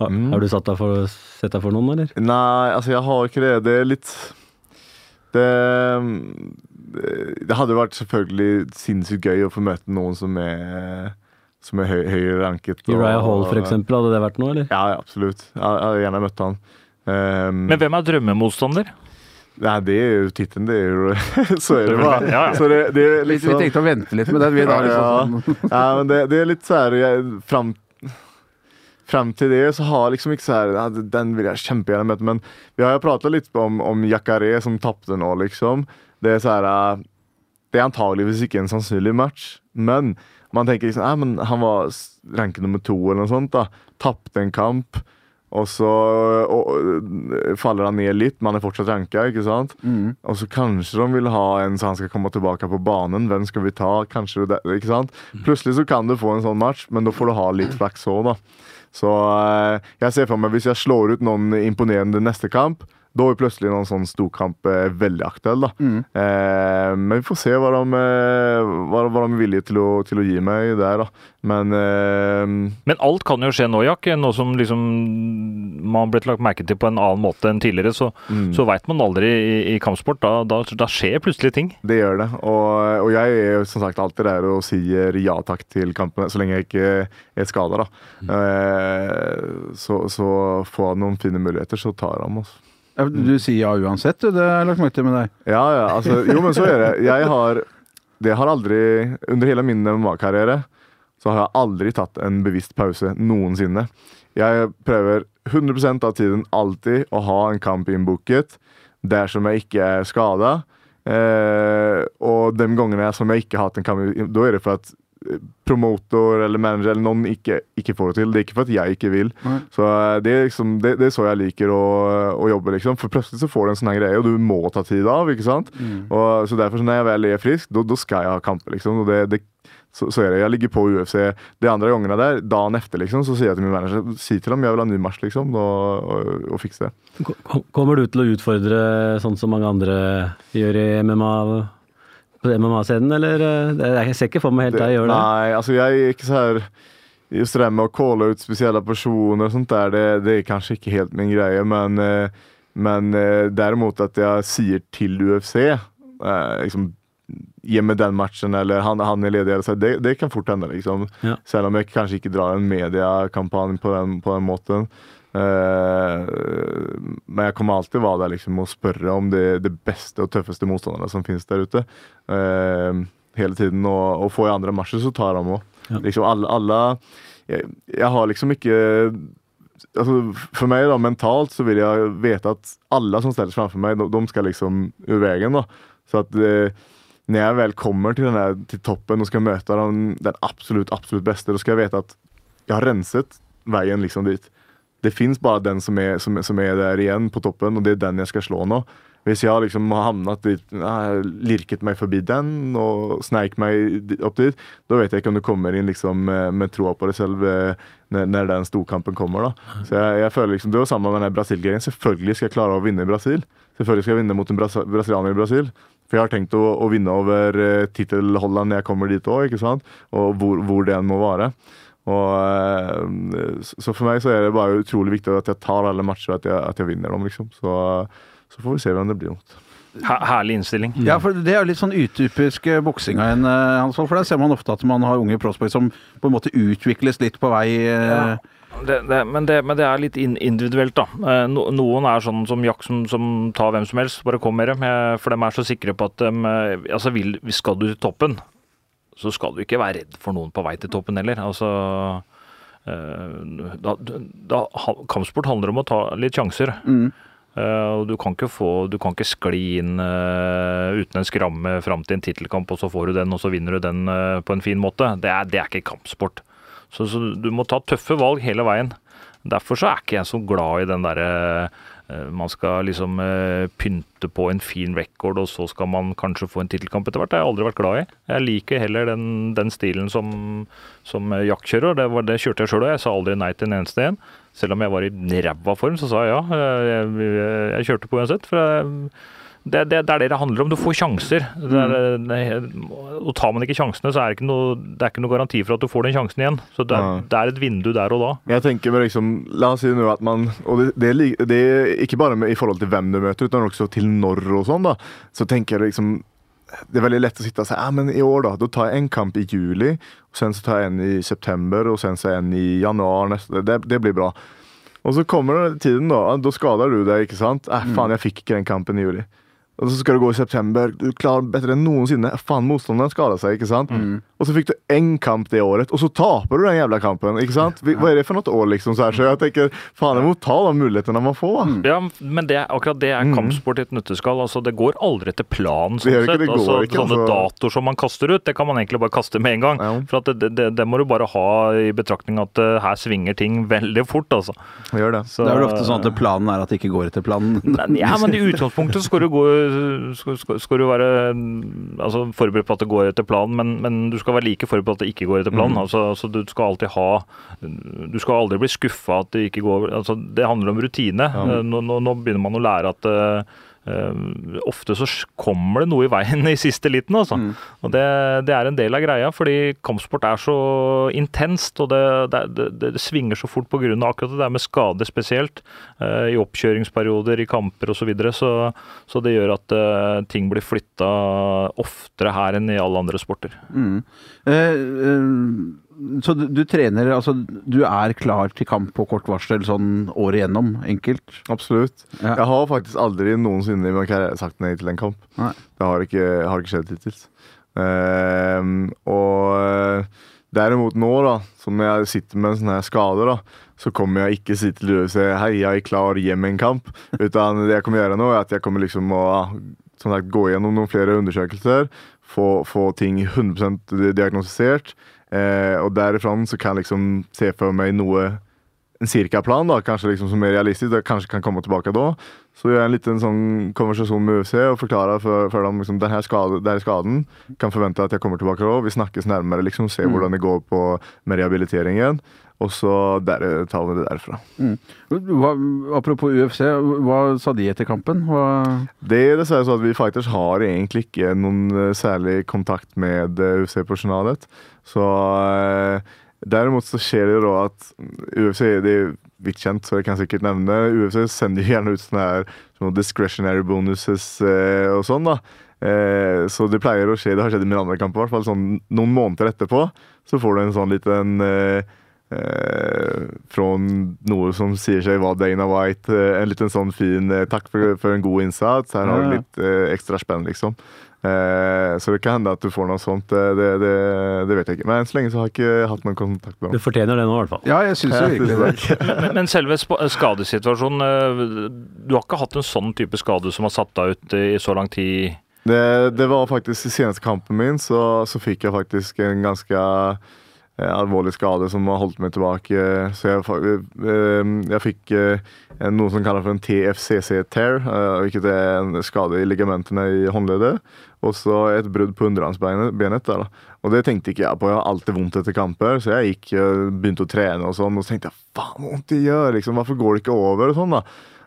Har, Mm. har du satt deg for, sett deg for noen, eller? Nei, altså jeg har ikke det. Det er litt Det, det hadde vært selvfølgelig sinnssykt gøy å få møte noen som er som er høy, høyere ranket. Uriah Hall, for eksempel, hadde det vært noe, eller? Ja, ja, absolutt. Jeg jeg hadde gjerne møtt han. Um, Men hvem er drømmemotstander? Nei, det er jo tittelen, det er jo Så er det bare. Ja, ja. Så det, det er liksom vi tenkte å vente litt med den, vi da. Liksom, Ja, ja, men det, det er litt sånn fram, fram til det så har liksom ikke sånn ja, Den vil jeg kjempegjerne møte, men vi har jo prata litt om, om Jacaré som tapte nå, liksom. Det er sånn Det er antageligvis ikke en sannsynlig match, men man tenker liksom Nei, men han var ranket nummer to eller noe sånt, da. Tapte en kamp. Og så og, faller han ned litt, men han er fortsatt ranka, ikke sant? Mm. Og så kanskje de vil ha en så han skal komme tilbake på banen. Hvem skal vi ta? Kanskje det, ikke sant? Plutselig så kan du få en sånn match, men da får du ha litt flaks òg, da. Så eh, jeg ser for meg hvis jeg slår ut noen imponerende neste kamp, da er plutselig noen sånn storkamp eh, veldig aktuell. da. Eh, men vi får se hva de, eh, hva, hva de er villige til å, til å gi meg der, da. Men eh, Men alt kan jo skje nå, Jack. Nå som liksom man blitt lagt merke til på en annen måte enn tidligere, så, Mm. så veit man aldri i, i kampsport. Da, da, da skjer plutselig ting. Det gjør det. Og, og jeg er jo som sagt alltid der og sier ja takk til kampene, så lenge jeg ikke er skada. Eh, så, så får jeg noen fine muligheter, så tar jeg dem. Altså. Du sier ja uansett, du. Det har jeg lagt merke til med deg. Ja, ja, altså, jo, men så gjør jeg Jeg har Det har aldri Under hele min MMA-karriere så har jeg aldri tatt en bevisst pause noensinne. Jeg prøver 100% av tiden alltid å ha en kamp innbooket dersom jeg ikke er skada. Eh, og de gangene som jeg ikke har hatt en kamp, da er det for at promotor eller manager eller noen ikke, ikke får det til. Det er ikke for at jeg ikke vil. Nei. Så eh, det er, liksom, det, det er så jeg liker å, å jobbe, liksom. For plutselig så får du en sånn greie, og du må ta tid av, ikke sant? Og, så derfor, så når jeg vel er frisk, da da skal jeg ha kamper, liksom. Og det, det, så, så er det. Jeg ligger på UFC de andre gangene der, dagen etter, liksom, så sier jeg til min manager Si til dem jeg vil ha ny match, liksom, og, og, og fikse det. Kommer du til å utfordre sånn som mange andre gjør i MMA på MMA-scenen, eller? eh, Jeg ser ikke for meg helt deg gjøre det. Nei, altså jeg er ikke så her Just det der med å calle ut spesielle personer og sånt der, det, det er kanskje ikke helt min greie, men, eh, men eh, derimot at jeg sier til UFC liksom Gi meg den matchen, eller han, han er ledig. Eller så, det, det kan fort hende, liksom. Ja. Selv om jeg kanskje ikke drar en mediekampanje på på den måten. Eh, men jeg kommer alltid være der liksom, og spørre om det, det beste og tøffeste motstanderne som finnes der ute. Eh, hele tiden. Og, og får jeg andre matcher, så tar han òg. Ja. Liksom alle, alle jeg, jeg har liksom ikke altså, For meg, da, mentalt, så vil jeg vite at alle som stiller framfor meg, de, de skal liksom ut veien. da. Så at eh, når jeg vel kommer til, der, til toppen og skal møte den, den absolutt, absolutt beste, da skal jeg vite at jeg har renset veien liksom dit. Det fins bare den som er, som, som er der igjen på toppen, og det er den jeg skal slå nå. Hvis jeg liksom har havnet dit, lirket meg forbi den og sneik meg opp dit, da vet jeg ikke om du kommer inn liksom med, med troa på deg selv eh, når, når den storkampen kommer. da. Så jeg, jeg føler liksom, Det var samme med den Brasil-greien. Selvfølgelig skal jeg klare å vinne i Brasil. Selvfølgelig skal jeg vinne mot en bras brasilianer i Brasil. For jeg har tenkt å, å vinne over uh, tittelholdene når jeg kommer dit òg, og hvor, hvor det enn må være. Og, eh, så for meg så er det bare utrolig viktig at jeg tar alle matcher, at jeg, at jeg vinner dem. liksom. Så, så får vi se hvem det blir mot. Herlig innstilling. Ja, for det er jo litt sånn utypisk eh, boksing av en, eh, Hansvold. For der ser man ofte at man har unge prospects som på en måte utvikles litt på vei. Ja. det, det, men, det, men det er litt individuelt, da. No, noen er sånn som Jack, som, som tar hvem som helst. Bare kom med dem. For de er så sikre på at de Altså, vil, skal du til toppen, så skal du ikke være redd for noen på vei til toppen heller. Altså eh, da, da, Kampsport handler om å ta litt sjanser. Mm. og du kan ikke få Du kan ikke skli inn uh, uten en skramme fram til en tittelkamp, og så får du den, og så vinner du den uh, på en fin måte. Det er, det er ikke kampsport. Så, så du må ta tøffe valg hele veien. Derfor så er ikke jeg så glad i den derre man skal liksom eh, pynte på en fin record, og så skal man kanskje få en tittelkamp etter hvert. Det har jeg aldri vært glad i. Jeg liker heller den, den stilen som, som eh, Jack. Det, var, det kjørte jeg sjøl òg. Jeg sa aldri nei til en eneste en. Selv om jeg var i ræva form, så sa jeg ja. Jeg, jeg, jeg kjørte på uansett. For jeg, det, det, det er det det handler om. Du får sjanser. Det er, det, og tar man ikke sjansene, så er det ikke noe, det er ikke noe garanti for at du får den sjansen igjen. Så det Ja. det er et vindu der og da. Jeg tenker med liksom, La oss si nå at man Og det, det, er ikke bare med, i forhold til hvem du møter, men også til når og sånn. da Så tenker jeg liksom Det er veldig lett å sitte og si ja, men i år da, da tar jeg en kamp i juli, og sen så tar jeg en i september, og sen så en i januar. Neste, det, det blir bra. Og så kommer tiden, da. Da skader du deg, ikke sant? Eh, faen, jeg fikk ikke den kampen i juli. Og så skal du gå i september. Du klarer bedre enn noensinne. Faen, motstanderen skada seg, ikke sant? Og så fikk du én kamp det året, og så taper du den jævla kampen. ikke sant? Hva er det for noe år, liksom? Så, jeg tenker, faen, jeg må ta de mulighetene man får. da. Ja, men det, akkurat det er kampsport i et nøtteskall. Altså, det går aldri til planen. Sånn ikke, sett. altså, ikke, sånne altså. datoer som man kaster ut, det kan man egentlig bare kaste med en gang. Ja. For at det, det, det må du bare ha i betraktning at uh, her svinger ting veldig fort, altså. Gjør det. Så, Det er vel ofte sånn at planen er at det ikke går etter planen. Nei, ja, men i utgangspunktet skal du, gå, skal, skal, skal du være mm, altså, forberedt på at det går etter planen, men, men du skal være like forberedt på at det ikke går etter planen. Altså, altså, du skal alltid ha Du skal aldri bli skuffa at det ikke går altså, Det handler om rutine. Ja. Nå, nå, nå begynner man å lære at eh, eh, ofte så kommer det noe i veien i siste liten, altså. Og det, det er en del av greia, fordi kampsport er så intenst, og det, det, det, det svinger så fort pga. akkurat det der med skade spesielt. eh, I oppkjøringsperioder, i kamper osv. Så, videre, så Så det gjør at eh, ting blir flytta oftere her enn i alle andre sporter. Mm. Eh, eh, så du, du trener Altså, du er klar til kamp på kort varsel sånn året igjennom, enkelt? Absolutt. Ja. Jeg har faktisk aldri noensinne sagt nei til en kamp. Nei. Det har ikke, har ikke skjedd hittil. Uh, og derimot nå, da, som jeg sitter med en sånn her skade, da, så kommer jeg ikke si til UFC hei, jeg er klar hjem en kamp. Utan det jeg kommer gjøre nå, er at jeg kommer liksom å som sagt, gå gjennom noen flere undersøkelser, få, få ting 100% diagnostisert, eh, og derifra så kan jeg liksom se for meg noe en cirkaplan, da, kanskje liksom som er realistisk, jeg kanskje kan komme tilbake da. Så gjør jeg en liten sånn konversasjon med UFC og forklarer for, for dem liksom, denne skade, denne skaden. Kan forvente at jeg kommer tilbake da. Vi snakkes nærmere, liksom, se hvordan det går på med rehabiliteringen. Og så der, tar vi det derfra. Hva, apropos UFC, hva sa de etter kampen? Hva, Det er dessverre sånn at vi fighters har egentlig ikke noen eh, særlig kontakt med eh, UFC-personalet. Så eh, Derimot så skjer det jo da at UFC det er vidt kjent, så jeg kan sikkert nevne UFC sender jo gjerne ut sånne her sånne discretionary bonuses eh, og sånn. da. Eh, så det pleier å skje, det har skjedd i min andre kamp, i hvert fall sånn noen måneder etterpå. Så får du en sånn liten eh, eh, fra noe som sier seg var Dana White. Eh, en liten sånn fin takk for, for en god innsats. Her har du litt ekstra spenn, liksom. Eh, så det kan hende at du får noe sånt. eh, Det, det, det vet jeg ikke. Men enn så lenge så har jeg ikke hatt noen kontakt med Du fortjener det nå, i hvert fall. ja, jeg syns jo virkelig det. Men, men selve skadesituasjonen eh, Du har ikke hatt en sånn type skade som har satt deg ut i så lang tid? Det, det var faktisk i seneste kampen min, så, så fikk jeg faktisk en ganske alvorlig skade som har holdt meg tilbake. Så jeg, jeg fikk noe som kalles for en TFCC-tear, eh, hvilket er en skade i ligamentene i håndleddet. Og så et brudd på underarmsbenet. der. Og det tenkte ikke jeg på. Jeg har alltid vondt etter kamper, så jeg gikk, eh, begynte å trene og sånn, og så tenkte jeg faen, hvor vondt det gjør, liksom. Hvorfor går det ikke over? og sånn da.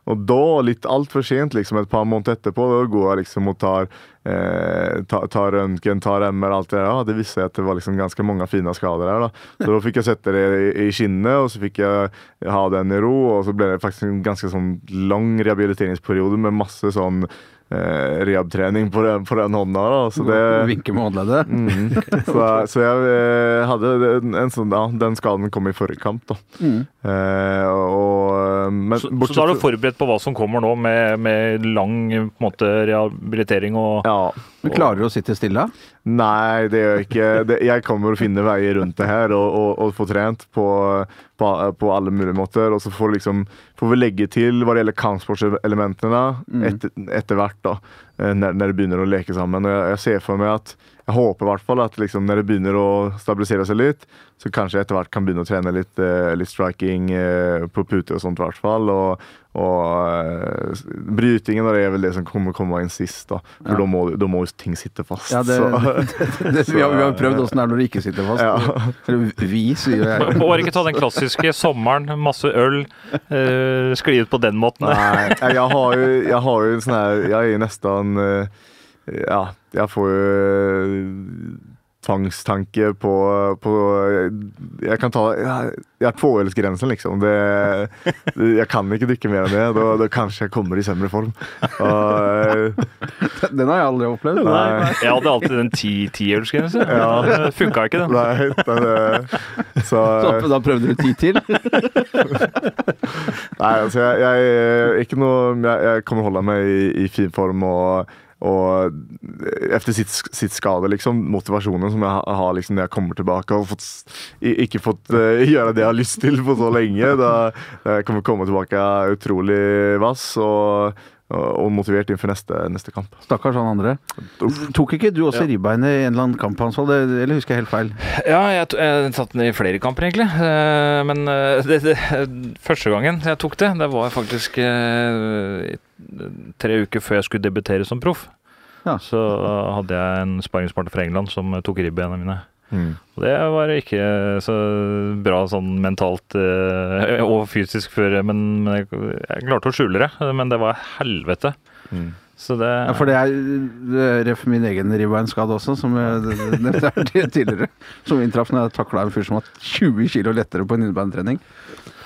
Og da, litt altfor sent, liksom et par måneder etterpå, da går jeg liksom og tar, eh, tar, tar røntgen, tar MR, alt det der. Ja, det visste jeg at det var liksom ganske mange fine skader her. da. Så da fikk jeg sette det i, i skinnet, og så fikk jeg ha den i ro. Og så ble det faktisk en ganske sånn lang rehabiliteringsperiode med masse sånn eh, rehab-trening på, den- på den hånda. Da, så det Vinke med håndleddet. Mm. Så, så jeg eh, hadde en, en sånn, ja, Den skaden kom i forrige kamp, da. Mm. Eh, og, men Så, så da er du forberedt på hva som kommer nå, med, med lang på måte, rehabilitering og Ja. Men klarer du å sitte stille? Nei, det gjør jeg ikke. Det, jeg kommer å finne veier rundt det her og, og, og få trent på, på, på alle mulige måter. Og så får, liksom, får vi legge til hva det gjelder kampsportselementene etter, etter hvert, da. eh, Når, når det begynner å leke sammen. Og jeg, jeg ser for meg at jeg håper i hvert fall at liksom, når det begynner å stabilisere seg litt, så kanskje jeg etter hvert kan begynne å trene litt, eh, litt striking eh, på pute og sånt i hvert fall. Og, og eh, brytingen er vel det som kommer komme inn sist, da. For Ja. da, må, da må jo ting sitte fast. Ja, det, så. det, vi, har, vi har prøvd åssen det er når det ikke sitter fast. Ja. Vi, sier jeg. Bare ikke ta den klassiske sommeren, masse øl, eh, skli ut på den måten. Nei, jeg har jo, jeg har jo en sånn her Jeg er nesten nästan, ja, jeg får jo eh, tvangstanke på, på Jeg kan ta, Jeg, jag har tvåölsgränsen liksom. Det, jeg kan ikke dykke mer enn det, Da, da kanskje jeg kommer i sämre form. Og, eh, Den har jeg aldri opplevd. nei, Jeg hadde alltid den ti- tiårsgrense. Ja. Det funka ikke, den. nei, den, eh, så, Så da prøvde du ti til? Nei, altså jeg, jeg, ikke noe, jeg, jeg kommer holde meg i, i fin form og, og efter sitt, sitt skade, liksom, motivasjonen som jeg har liksom, når jeg kommer tilbake og fått, ikke fått uh, gjøre det jeg har lyst til på så lenge. Da jeg kommer komme tilbake utrolig vass og, og, motivert motivert for neste, neste kamp. Stakkars han andre. Tok ikke du også ribbeinet i en eller annen kamp, Hans Vold? Eller husker jeg helt feil? Ja, jeg, jeg satt den i flere kamper, egentlig. Eh, Men eh, det, det, første gangen jeg tok det, det var faktisk eh, tre uker før jeg skulle debutere som proff. Ja. Så hadde jeg en sparringspartner fra England som tok ribbeina mine. Mm. Det var ikke så bra sånn mentalt eh, og fysisk før, men men jeg, jeg klarte å skjule det. Men det var helvete. Mm. Så det Ja, for det er ref min egen ribbeinskade også, som jeg nevnte tidligere. Som inntraff når jeg takla en fyr som var 20 kilo lettere på en innebeinetrening.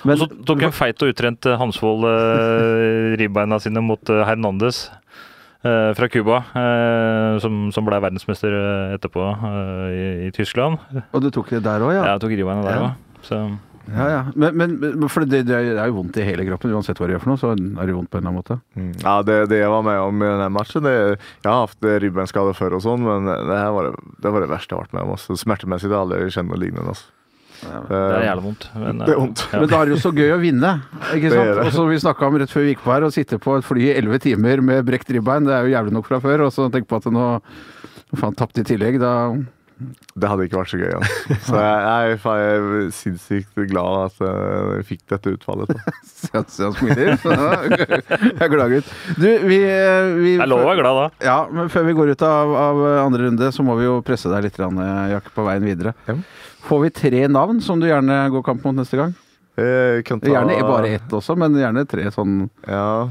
Og så tok en feit og utrent Hansvold eh, ribbeina sine mot eh, Hernandez fra Cuba, eh, som, som ble verdensmester eh, etterpå eh, i, i Tyskland. Og du tok det der òg, ja? Ja, Jeg tok ribbeina der òg. Ja. Ja, ja. Men, men, for det, det er jo vondt i hele kroppen. Uansett hva du gjør for noe, så er det vondt på en eller annen måte. Mm. Ja, det, det jeg var med om i denne matchen det, Jeg har hatt ribbeinskader før, og sånn, men det her var det, det var det verste jeg har vært med om. Altså. Smertemessig har jeg aldri kjent noe lignende. Altså. Det er jævlig vondt. Men, Det er vondt. Ja. Men da er det jo så gøy å vinne. ikke sant? det. Og som vi snakka om rett før vi gikk på her, å sitte på et fly i elleve timer med brekt ribbein, det er jo jævlig nok fra før. Og så tenk på at nå faen tapte i tillegg, da Det hadde ikke vært så gøy. Altså. Så jeg, jeg, jeg er sinnssykt glad at eh, jeg fikk dette utfallet. Jeg er glad, gutt. Du, vi, vi Jeg er lov å være glad da. Ja, men før vi går ut av, av andre runde, så må vi jo presse deg litt, Jakke, på veien videre. Ja. Får vi tre navn som du gjerne går kamp mot neste gang? Kan ta, Gjerne bare ett også, men gjerne tre sånn Ja.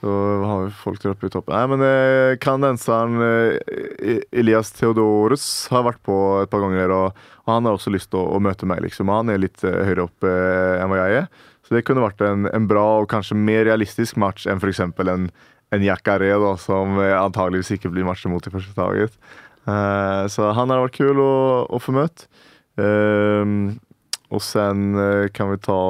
Så har vi folk der oppe i toppen. Nei, men eh, kanadenseren eh, Elias Theodorus har vært på et par ganger, og, og han har også lyst til å, å møte meg, liksom. Han er litt eh, høyere opp eh, enn hva jeg er. Så det kunne vært en, en bra og kanskje mer realistisk match enn f.eks. en, en Jacaré, som eh, antageligvis ikke blir matchet mot i første taget. Eh, så han har vært kul å, å få møte. Ehm, og sen eh, kan vi ta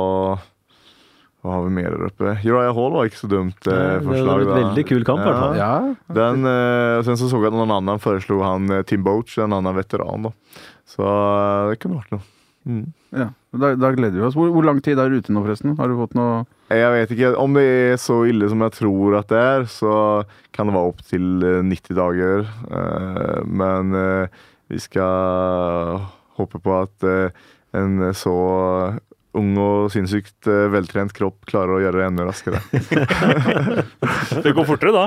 hva har vi mer der oppe? Uriah Hall var ikke så dumt eh, förslag. det var ett et veldig kul kamp, ja. Ja. Den, eh, sen så så jag at noen annen foreslo han eh, Tim Boach, en annen veteran. Då. Så eh, det kunne vært noe. Mm. ja. Da, da gleder vi oss. Hvor, hvor lang tid er du ute nå, forresten? Har du fått noe Jeg vet ikke. Om det er så ille som jeg tror at det er, så kan det være opptil 90 dager. Eh, men vi skal håpe på at eh, en så ung og sinnssykt eh, veltrent kropp klarer å gjøre det enda raskere. Det går fortere da.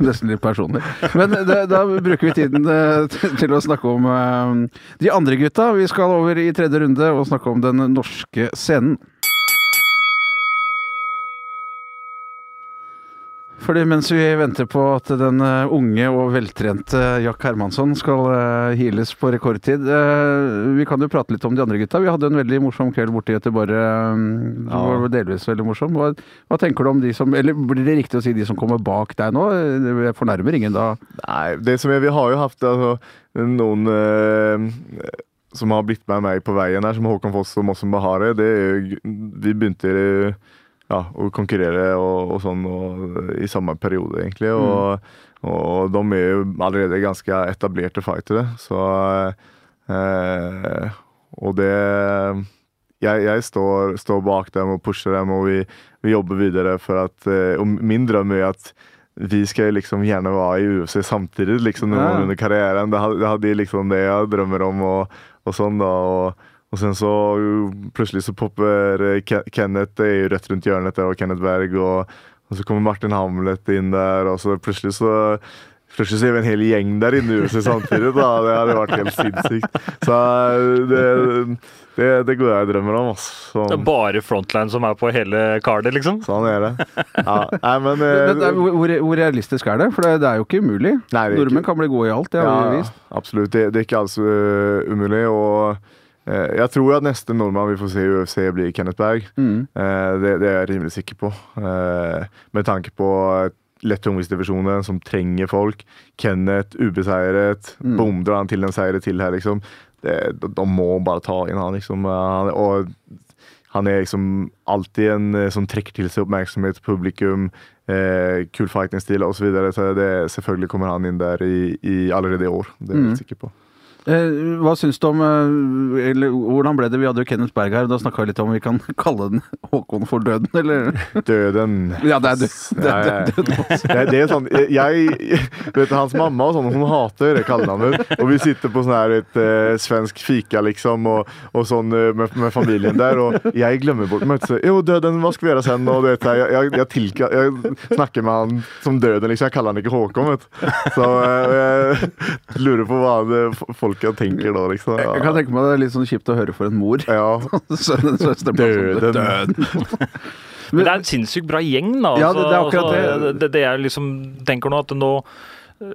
Nesten litt personlig. Men det, da bruker vi tiden eh, til- å snakke om de andre gutta. Vi skal over i tredje runde og snakke om den norske scenen. Fordi mens vi venter på at den eh, unge og veltrente Jack Hermansson skal heales på rekordtid eh, Vi kan jo prate litt om de andre gutta. Vi hadde en veldig morsom kveld borte i Göteborg. Ja. var delvis veldig morsom. Hva, hva tenker du om de som Eller blir det riktig å si de som kommer bak deg nå? Jeg fornærmer ingen da. Nei, det som jeg, vi har jo hatt altså, noen øh, som har blitt med meg på veien her, som Håkon Foss og Mossen Bahare. Det vi begynte eh, ja, å konkurrere og, og sånn og, i samme periode, egentlig. Og, og de er jo allerede ganske etablerte fightere, så eh, Og det jeg, jeg står, står bak dem og pusher dem, og vi, vi jobber videre for at eh, Og min drøm er at vi skal liksom gjerne være i UFC samtidig liksom noen Ja. under karrieren. Det hadde, det hadde liksom det jeg drømmer om, og, og sånn da. Og, og sen så plutselig så popper eh, Kenneth er jo rett rundt hjørnet og Kenneth Berg, og, og så kommer Martin Hamlet inn der, og så plutselig så Plutselig så er vi en hel gjeng der inne i huset samtidig. da, Det hadde vært helt sinnssykt. Så eh, det, det, det går jeg og drømmer om. Altså. Det er bare frontline som er på hele kardet, liksom. Sånn er det. Ja, nei, men, eh, Men, det er- hvor, hvor realistisk er det? For det, det er jo ikke umulig. Nei, er ikke- Nordmenn kan bli gode i alt, det har vi vist. absolutt. Det, det er ikke alls øh, umulig. Og eh, jeg tror at neste nordmann vi får se i UFC, blir Kenneth Berg. Mm. Eh, det, det er jeg rimelig sikker på. Eh, med tanke på lett tungvektsdivisjonen som trenger folk. Kenneth ubeseiret. Mm. Boom, drar han til en seier til her, liksom. Det, de, må bare ta inn han, liksom. Og han er liksom alltid en eh, som trekker til seg oppmerksomhet, publikum, eh, kul fighting-stil osv. Så videre. så det, selvfølgelig kommer han inn der i, i allerede i år. Det er jeg Mm. sikker på. Eh, hva syns du om eh, eller, Hvordan ble det? Vi hadde jo Kenneth Berg her, da snakka vi litt om vi kan kalle den Håkon for døden, eller? Døden. Ja, det er død. Det er ja. døden. Det, det er sånn, jeg, vet, Hans mamma og sånn, hun hater det kallenavnet. Og vi sitter på sånn her et eh, svensk fika liksom, og, og sånn med, med familien der, og jeg glemmer bort møtet. Jo, døden, hva skal vi gjøre sen? Og du vet, jeg, jeg, jeg, tilka, jeg snakker med han som døden, liksom. Jeg kaller han ikke Håkon. Vet. du. Så jeg lurer på hva det, folka tenker da, liksom. Jeg kan tenke meg det er litt sånn kjipt å høre for en mor. Ja. Sønnen- søsteren sånn, Døden. døden. Men det er en sinnssykt bra gjeng, da. Ja, Altså, det- det er akkurat altså, det. det, det jeg liksom tenker nå, at nå eh,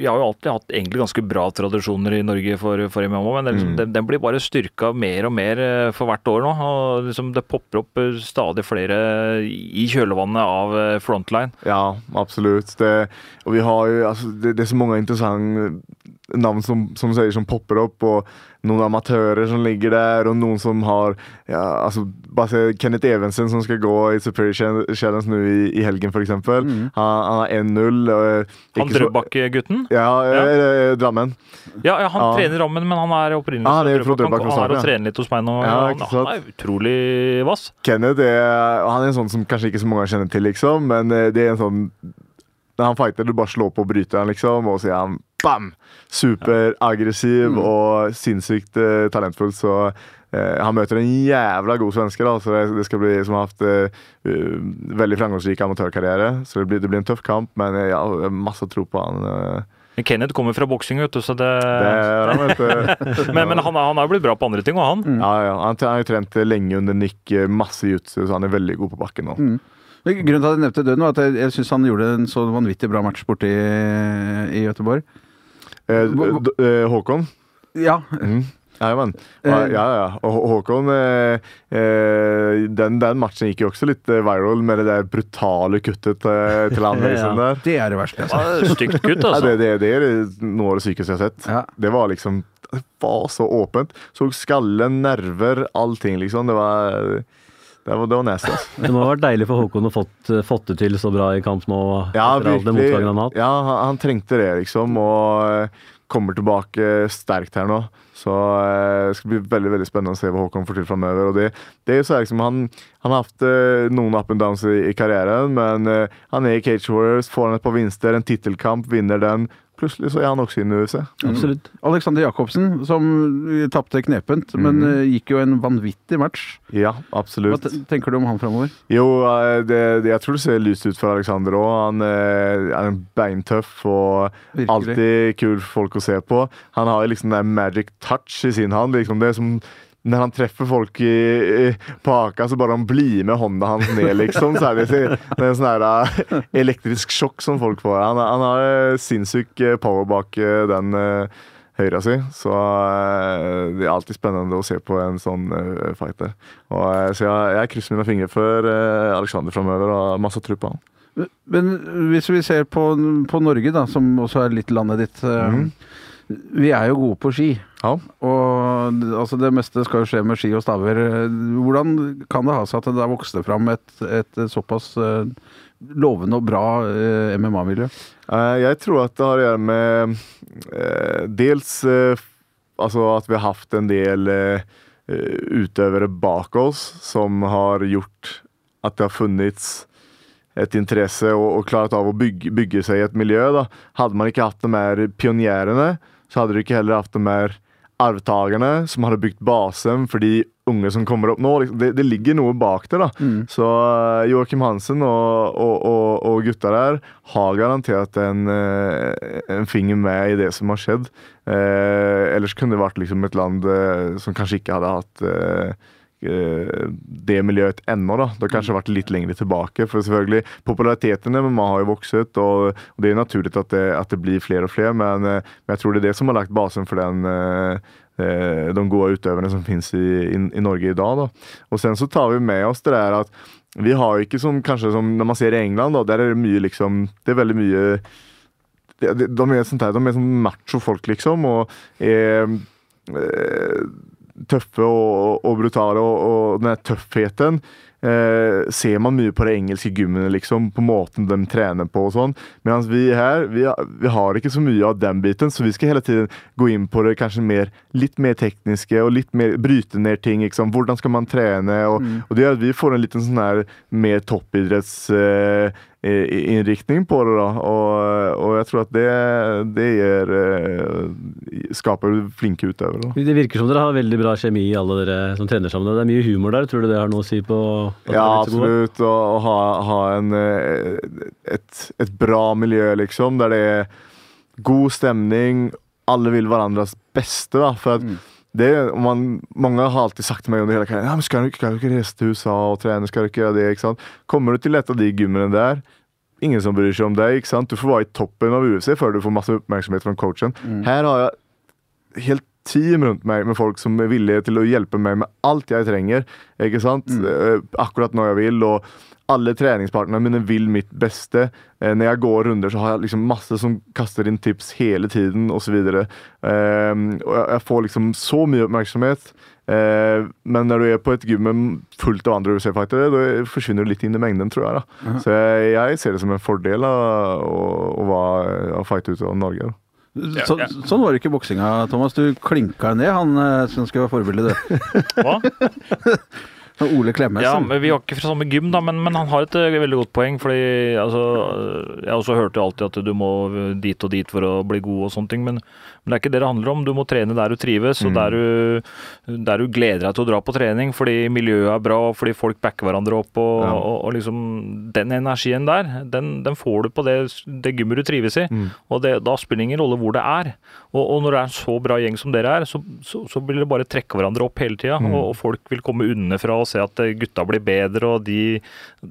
Vi har jo alltid hatt egentlig ganske bra tradisjoner i Norge for, for MMA, men det, er liksom, Mm. den, den blir bare styrka mer og mer eh, for hvert år nå. og liksom Det popper opp eh, stadig flere i kjølvannet av eh, frontline. Ja, absolutt. Det, og vi har jo, altså, det, det er så mange intressanta namn som, som säger som popper opp, og noen amatører som ligger der, og noen som har, ja, altså, Bare se Kenneth Evensen som skal gå i Superior Challenge- Challenge nu i, i helgen f.eks. exempel. Mm. Han, han har 1-0. eh, Han Drøbak-gutten. Ja, Ja. ja. Drammen. Ja, ja, han Ja. trener Drammen, men han er opprinnelig Ah, han er fra Drøbak han, han er og trener litt hos meg nå. Ja, han, han er utrolig vass. Kenneth er, han er en sånn som kanskje ikke så mange kjenner til, liksom, men eh, det er en sånn Når han fighter, du bare slår på bryteren, liksom, og så er han bam! Superaggressiv og sinnssykt uh, talentfull, så uh, han møter en jævla god svenske, da, så det, det skal bli som har hatt eh, uh, veldig framgangsrik amatørkarriere. Så det blir, det blir en tøff kamp, men eh, ja, jeg har masse tro på han. eh. Men Kenneth kommer fra boksing, vet du, så det, Det er. Men, men han, han har jo blitt bra på andre ting, og han. Ja, ja, han han har jo trent lenge under Nick, eh, masse jutsu, så han er veldig god på bakken nå. Mm. Grunnen til at jeg nevnte døden, var at jeg, jeg syns han gjorde en så vanvittig bra match borte i, i Göteborg. Håkon? Ja. Mm. Jajamän. men, Ja, ja, ja. Og Hå- Håkon eh, eh, den, den matchen gikk jo også litt eh, viral med det der brutale kuttet eh, til han Ja. Mason der. Det er det verste. Ja, Altså. Stygt kutt, Ja, altså. det, det, det er noe av det sykeste jeg har sett. Ja. Det var liksom Det var så åpent. Så skallen, nerver, allting, liksom. Det var Det var, det var nest, altså. Det må ha vært deilig for Håkon å fått, fått det til så bra i kamp nå. Ja, virkelig. han. Ja, han, han trengte det, liksom. Og eh, kommer tilbake sterkt her nå. Så eh, det skal bli veldig veldig spennende å se hva Håkon får til framover. Det, det er liksom, han, han har hatt eh, noen up and downs i, i karrieren, men han er i Cage Warriors, får han et par vinster, en tittelkamp, vinner den. Plutselig så er han også inne i UFC. Absolutt. Alexander Jacobsen, som eh, tapte knepent, men eh, gikk jo en vanvittig match. Ja, absolutt. Hva tenker du om han framover? Jo, eh, det, det, jeg tror det ser lyst ut for Alexander òg. Han er en beintøff og Virkelig. alltid kul folk å se på. Han har liksom den magic touch i sin hand. Liksom det som när han treffer folk i, i, på Aka så bare han blir med hånda hans ned liksom. Så er det, det er en sånn eh, elektrisk sjokk som folk får. Han, han har eh, sinnssyk eh, power bak den uh, høyra si. Så uh, det er alltid spennende å se på en sånn uh, fighter. Og, uh, så jeg, jeg krysser mine fingre for Alexander framover og har masse tro på han. Men hvis vi ser på, på Norge, da, som også er litt landet ditt. Mm. Vi er jo gode på ski. Ja. Og altså, det meste skal jo skje med ski og staver. Hvordan kan det ha seg at det der vokste fram et, et såpass uh, lovende og bra uh, MMA-miljø? Uh, Jeg tror at det har å gjøre med eh, dels eh, altså at vi har hatt en del eh, eh, utøvere bak oss som har gjort at det har funnits et interesse og, og klart av å bygge, bygge seg i et miljø. Da. Hadde man ikke hatt de her pionjærene, så hadde du ikke heller hatt de mer arvtakerne som hadde bygd basen for de unge som kommer opp nå. Liksom, Det, det ligger noe bak det. da. Så uh, Joakim Hansen og, og, og, og gutta der har garantert en, eh, en finger med i det som har skjedd. Eh, ellers kunne det vært liksom et land eh, som kanskje ikke hadde hatt eh, eh, det miljøet ennå. da. Det har kanskje vært litt lenger tilbake. For selvfølgelig, populariteten i MMA har jo vokset, og, det er naturlig at det, at det blir flere og flere, men, eh, men jeg tror det er det som har lagt basen for den eh, eh, de gode utøverne som finnes i, i, i Norge i dag. Da. Og sen så tar vi med oss det der at vi har jo ikke som kanskje som når man ser i England, da, der er det mye liksom Det er veldig mye de, de, er her, de er sånn macho-folk, liksom, og er eh, tøffe og, og brutale, og, og den tøffheten eh, ser man mye på de engelske gymmene, liksom, på måten de trener på og sånn. Mens vi her, vi, vi har ikke så mye av den biten, så vi skal hele tiden gå inn på det kanskje mer, litt mer tekniske og litt mer bryte ned ting. Liksom. Hvordan skal man trene? Og, og det gjør at vi får en liten sånn her mer toppidretts... eh, innriktning på det. da, og, og jeg tror at det, det gir, eh, skaper flinke utøvere. Det virker som dere har veldig bra kjemi, alle dere som trener sammen. Det er mye humor der. Tror du det har noe å si på Ja, absolutt. Å, ha, ha en, eh, et, et bra miljø, liksom, der det er god stemning. Alle vil hverandres beste. da, for at det, man, Mange har alltid sagt til meg under hele karrieren ja, men skal du, skal du ikke reise til USA og trene. skal du ikke gjøre det, ikke sant? Kommer du til et av de gymmene der, ingen som bryr seg om deg. ikke sant? Du får være i toppen av UFC før du får masse oppmerksomhet fra coachen. Her har jeg helt team rundt meg med folk som er villige til å hjelpe meg med alt jeg trenger. ikke sant? Mm. Akkurat når jeg vil. og alle treningspartnerne mine vil mitt beste. Eh, når jeg går runder, så har jeg liksom masse som kaster inn tips hele tiden osv. Eh, og jeg, får liksom så mye oppmerksomhet. Eh, men når du er på et gym med fullt av andre UFC-fightere, da forsvinner du litt inn i mengden, tror jeg. da. Så jeg, jeg ser det som en fordel da, å, å, å fighte ut av Norge. da. Så, sånn var det ikke i boksinga, Thomas. Du klinka ned han eh, som skulle være forbildet, du. Hva? Ole Klemmes. Ja, men Vi var ikke fra samme gym, da, men, men han har et eh, veldig godt poeng. fordi altså, Jeg også hørt jo alltid at du må dit og dit for å bli god og sånne ting. Men, men det er ikke det det handler om. Du må trene der du trives, og der du, der du gleder deg til å dra på trening fordi miljøet er bra, og fordi folk backer hverandre opp. Og, Ja. og, og liksom Den energien der, den, den får du på det, det gymmet du trives i. Og det, da spiller det ingen rolle hvor det er. Og, og når det er en så bra gjeng som dere er, så, så, så vil det bare trekke hverandre opp hele tida. Og, og folk vil komme unnafra og se at eh, gutta blir bedre, og de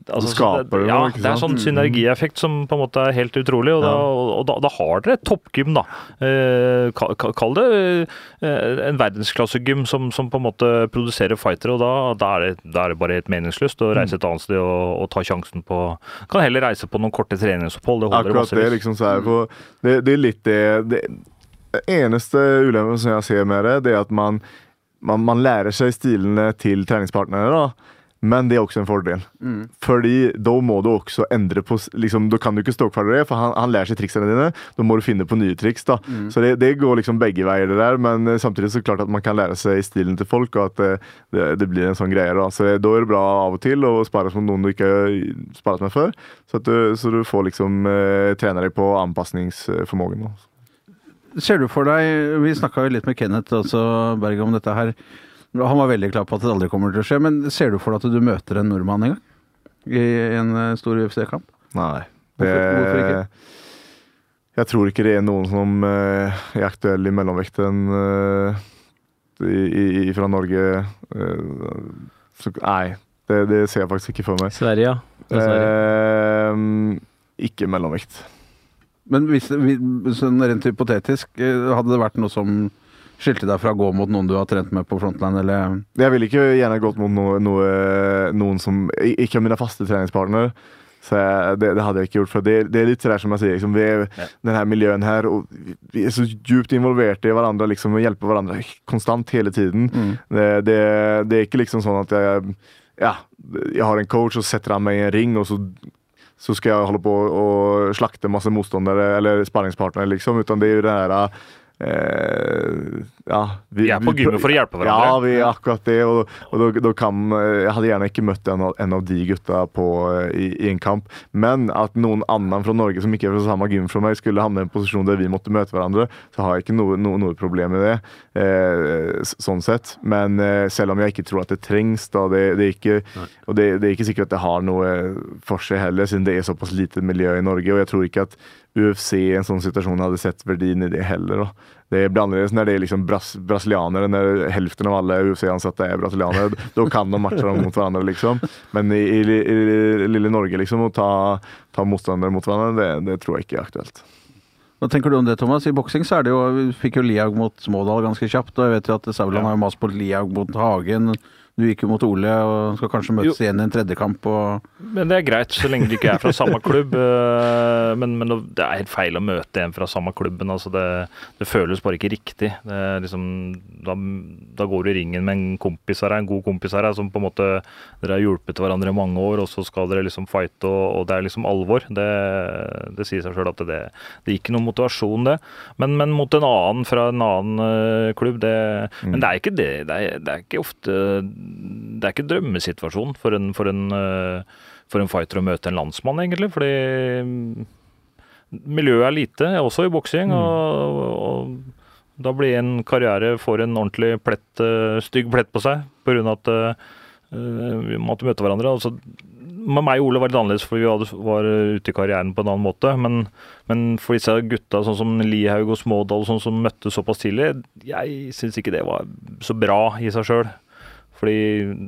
altså, så skaper det ja, det er sånn synergieffekt som på en måte er helt utrolig. Og, da, og, da, da har dere et toppgym, da. Eh, Kall det eh, en verdensklassegym som, som på en måte produserer fightere, og da, da, er, det, da er det bare helt meningsløst å reise et annet sted og, og ta sjansen på Kan heller reise på noen korte treningsopphold. Det holder Akkurat det, liksom så her, for det, det er litt det, det det eneste ulempen som jeg ser med det, det er at man, man, man lærer seg stilene til treningspartnere. da. Men det er også en fordel. Fordi da må du også endre på liksom, Da kan du ikke stå kvar det, for han, han lærer seg triksene dine. Da må du finne på nye triks. da. Så det, det går liksom begge veier, det der. Men eh, samtidig så klart at man kan lære seg stilen til folk, og at det, det, det blir en sånn greie. Da Så da er det bra av og til å spare med noen du ikke har sparet med før. Så, at du, så du får liksom eh, trene deg på anpasningsformågen. Ser du for deg Vi snakka jo litt med Kenneth også, Berg om dette her. Han var veldig klar på at det aldri kommer til å skje. Men ser du for deg at du møter en nordmann en gang? I en eh, stor UFC-kamp? Nei. Hvorfor- hvorfor ikke? Jeg tror ikke det er noen som eh, er aktuell i mellomvekten. eh, fra Norge så, Nei, det, det ser jeg faktisk ikke for meg. Sverige, ja. Sverige. Eh, ikke mellomvekt. Men hvis, det- sånn rent hypotetisk, hadde det vært noe som skilte deg fra å gå mot noen du har trent med på frontline, eller Jeg ville ikke gjerne gått mot noe, noe, noen som ikke er mine faste treningspartnere. Så jeg, det, det hadde jeg ikke gjort. For det, det er litt sånn som jeg sier, liksom, vi er Ja. denne miljøen her, og vi- er så djupt involvert i hverandre liksom, og hjelper hverandre konstant hele tiden. Det, det, det er ikke liksom sånn at jeg ja, jeg har en coach, og setter han meg i en ring, og så, så skal jeg holde på å slakte masse motstandere eller sparringspartnere, liksom. Utan det er jo det her eh, Ja. Vi er på gymmet for å hjelpe hverandre. Ja, vi er akkurat det. Og, og da, da kan, jeg hadde gjerne ikke møtt en av, en av de gutta på, eh, i, i en kamp. Men at noen annen fra Norge som ikke er fra samme gym som meg, skulle havne i en posisjon der vi måtte møte hverandre, så har jeg ikke noe, noe, noe problem med det. Eh, sånn sett. Men eh, selv om jeg ikke tror at det trengs, da, det, det er ikke, og det, det er ikke sikkert at det har noe for seg heller, siden det er såpass lite miljø i Norge. Og jeg tror ikke at UFC i en sånn situasjon hadde sett verdien i det heller. Da. Det blir annerledes når det er liksom bras brasilianere, når helften av alle UFC-ansatte er brasilianere. Da kan de matche dem mot hverandre, liksom. Men i, i, i, lille Norge, liksom, å ta, ta motstandere mot hverandre, det, det tror jeg ikke er aktuelt. Hva tenker du om det, Thomas? I boksing så er det jo, vi fikk jo Lihaug mot Smådal ganske kjapt, og jeg vet jo at Sauland Ja. har mast på Lihaug mot Hagen. Du gikk jo mot Ole og skal kanskje møtes Jo. igjen i en tredje kamp. Men det er greit, så lenge du ikke er fra samme klubb. eh, Men, men det er helt feil å møte en fra samme klubben. Altså det, det føles bare ikke riktig. Det liksom, da, da går du i ringen med en kompis her, en god kompis her, som på en måte Dere har hjulpet hverandre i mange år, og så skal dere liksom fighte, og, og det er liksom alvor. Det, det sier seg sjøl at det, det er ikke noe motivasjon, det. Men, men mot en annen fra en annen eh, klubb, det Men det er ikke det. Det er, det er ikke ofte Det er ikke drømmesituasjonen for en, for en eh, for en fighter å møte en landsmann, egentlig. Fordi mm, miljøet er lite, også i boksing. Og, og da blir en karriere får en ordentlig plett, eh, stygg plett på seg pga. at eh, vi måtte møte hverandre. Altså, med meg og Ole var det annerledes, for vi var ute i karrieren på en annen måte. Men, men for disse gutta sånn som Lihaug og Smådal sånn som møttes såpass tidlig, jeg syns ikke det var så bra i seg sjøl. Fordi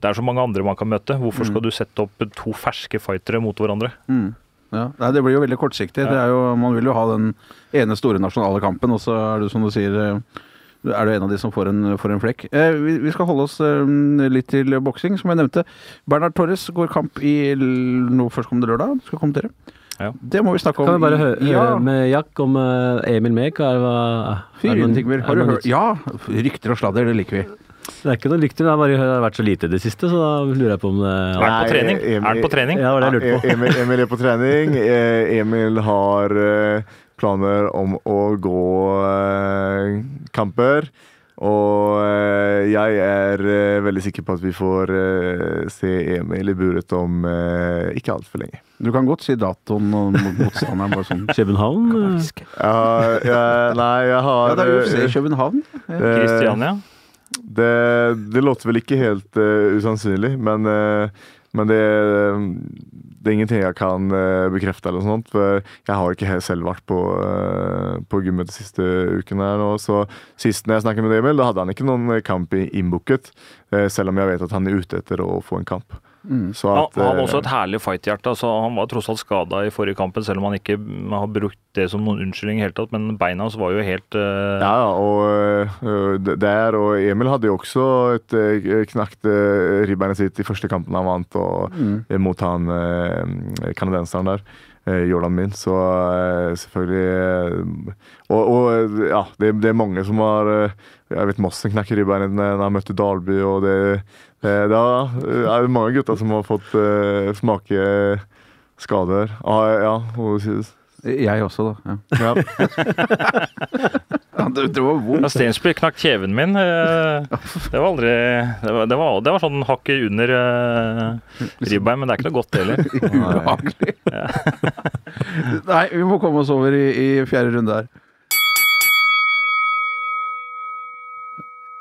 det er så mange andre man kan møte. Hvorfor skal du sette opp to ferske fightere mot hverandre? Mm. Ja. Nei, det blir jo veldig kortsiktig. Det er jo, man vil jo ha den ene store nasjonale kampen, og så er du som du sier eh, er du en av de som får en, får en flekk. Eh, vi, vi skal holde oss eh, litt til boksing, som jeg nevnte. Bernhard Torres går kamp i nå førstkommende lørdag. Skal kommentere. Ja. Det må vi snakke om. Kan vi bare høre ja. høre med Jack om eh, Emil Mek? Noen- Tingvild. er Har du hørt? Ja, rykter og sladder, det liker vi. Det er ikke noe rykter, det har bare vært så lite i det siste, så da lurer jeg på om det Er han på trening? Emil- Er han på trening? Ja, det var det jeg lurte på. Emil, Emil er på trening. Eh, Emil har eh, planer om å gå eh, kamper. Og eh, jeg er veldig sikker på at vi får se Emil i buret om ikke altfor lenge. Du kan godt si datoen og motstanderen. Bare sånn. København? Ja, Ja, nei, jeg har Ja, det er UFC København. Kristiania? Det, det låter vel ikke helt uh, usannsynlig, men, uh, men det, det er ingenting jeg kan uh, bekrefte. eller noe sånt, for Jeg har ikke selv vært på, på gymmet de siste ukene. her nå, så Sist jeg snakket med Emil, da hadde han ikke noen kamp innbooket. selv om jeg vet at han er ute etter å få en kamp. Så Han, at, han har eh, også et herlig fighthjerte. Altså, han var tross alt skada i forrige kampen, selv om han ikke har brukt det som noen unnskyldning i hele tatt. Men beina hans var jo helt uh... Ja, ja, og øh, der, og Emil hadde jo også et knakt ribbeinet sitt i første kampen han vant, og, mm. mot han uh, kanadenseren der. eh, Jordan Min, så selvfølgelig Og, og ja, det, det er mange som har Jeg vet Mossen knakker ribbeinet når han møtte Dalby, og det, det, det er det mange gutter som har fått øh, smake skader. Ah, ja, må sies. Jeg også, da. Ja. Ja. Ja, det, det var Ja. Stensby knakk kjeven min. eh, Det var aldri Det var, det var, det var sånn hakket under uh, ribbein, men det er ikke noe godt heller. Ubehagelig. Nei, vi må komme oss over i, i fjerde runde her.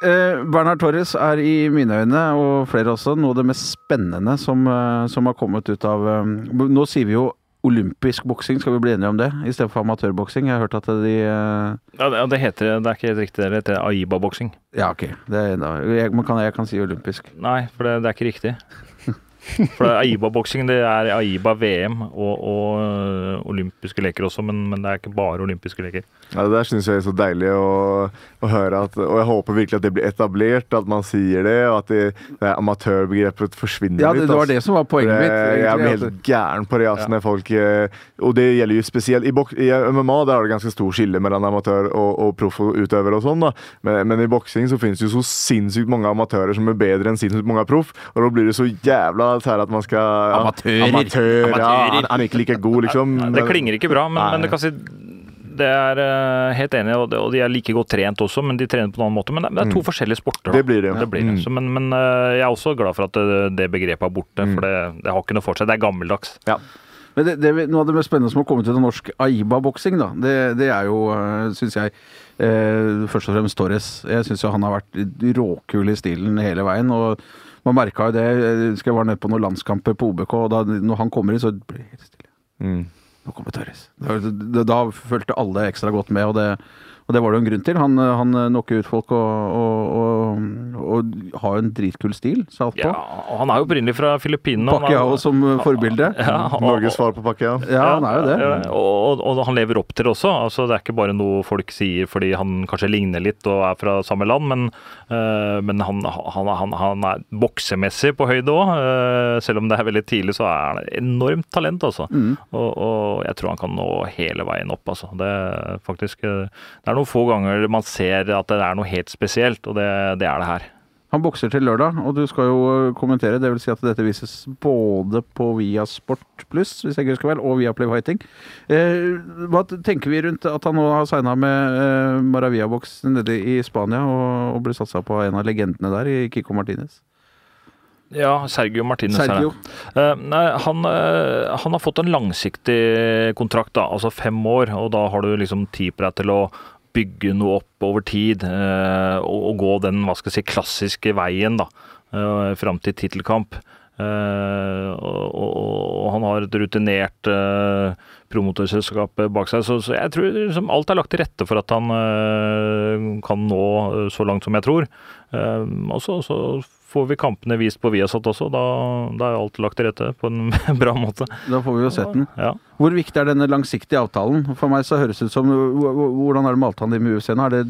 Eh, Bernhard Torres er i mine øyne, og flere også, noe av det mest spennende som, eh, som har kommet ut av um, Nå sier vi jo olympisk boksing, skal vi bli enige om det? I stedet for amatørboksing. Jeg har hørt at de uh... Ja, det, heter det er ikke helt riktig. Det heter Aiba-boksing. Ja, ok. Det jeg, kan, jeg kan si olympisk. Nei, for det, det er ikke riktig. For Aiba-boksing det er Aiba VM og, og øh, olympiske leker også, men, men det er ikke bare olympiske leker. Ja, det der syns jeg er så deilig å, å høre. At, og jeg håper virkelig at det blir etablert, at man sier det, og at det, det amatørbegrepet forsvinner Ja, det, litt. det var ass. det som var poenget mitt. mitt. Jeg egentlig, blir helt gæren på det. Altså, når folk, eh, og det gjelder jo spesielt i, bok, i MMA, der er det ganske stor skille mellom amatør og, og proffutøver og sånn. da. Men, men i boksing så finnes det jo så sinnssykt mange amatører som er bedre enn sinnssykt mange proff, og da blir det så jævla sær at man skal ja, Amatører. Amatør, ja, han, han er ikke like god, liksom. Det klinger ikke bra, men, men det kan si det er uh, helt enig, og, det, og de er like godt trent også, men de trener på en annen måte. Men det, det er to forskjellige sporter. da. Det blir det. Det blir det. Mm. Så, men men uh, jeg er også glad for at det, det begrepet er borte, Mm. for det, det har ikke noe for seg. Det er gammeldags. Ja. Men det, det, noe av det mest spennende som har kommet ut av norsk Aiba-boksing, da, det, det er jo, syns jeg, eh, først og fremst Torres. Jeg syns jo han har vært råkul i stilen hele veien. og man merka jo det. Jeg husker jeg var nede på noen landskamper på OBK, og da når han kommer inn, så blir det helt stille. Mm. Nå kommer Torres. Da, da, da fulgte alle ekstra godt med, og det, og det var det jo en grunn til. Han, han knocker ut folk og, og, og, og har jo en dritkul stil. Ja, og han er jo opprinnelig fra Filippinene. Pacquiao som forbilde. Ja, og- Norges svar på Pacquiao. ja. Han er jo det. Ja, og, og, og han lever opp til det også. Altså, det er ikke bare noe folk sier fordi han kanskje ligner litt og er fra samme land, men, eh, men han, han, han, han er boksemessig på høyde òg. selv om det er veldig tidlig, så er han enormt talent, altså. Mm. Og, og jeg tror han kan nå hele veien opp, altså. Det er faktisk eh, Det er noen få ganger man ser at det er noe helt spesielt, og det, det er det her. Han bokser til lørdag, og du skal jo øh, kommentere. Det vil si at dette vises både på Via Sport Pluss, hvis jeg ikke husker vel, og via Play Fighting. Eh, hva tenker vi rundt at han nå har signa med eh, Maravia-boks nede i Spania, og, og blir satsa på en av legendene der, i Kiko Martinez? Ja, Sergio Martinez. er. Sergio. Eh, nei, han, uh, han har fått en langsiktig kontrakt, da, altså fem år. Og da har du liksom tid på deg til å bygge noe opp over tid. eh, og, gå den hva skal jeg si, klassiske veien da, uh, fram til tittelkamp. Eh, og, og, og han har et rutinert uh, promotorselskap bak seg, så, så jeg tror liksom alt er lagt til rette for at han uh, kan nå uh, så langt som jeg tror. Eh, og så, så får vi kampene vist på Viasat også, da, da er alt lagt til rette på en bra måte. Da får vi jo sett den. Ja. Hvor viktig er denne langsiktige avtalen? For meg så høres det ut som hvor- hvor- Hvordan er det med avtalen din med UFC nå? Er det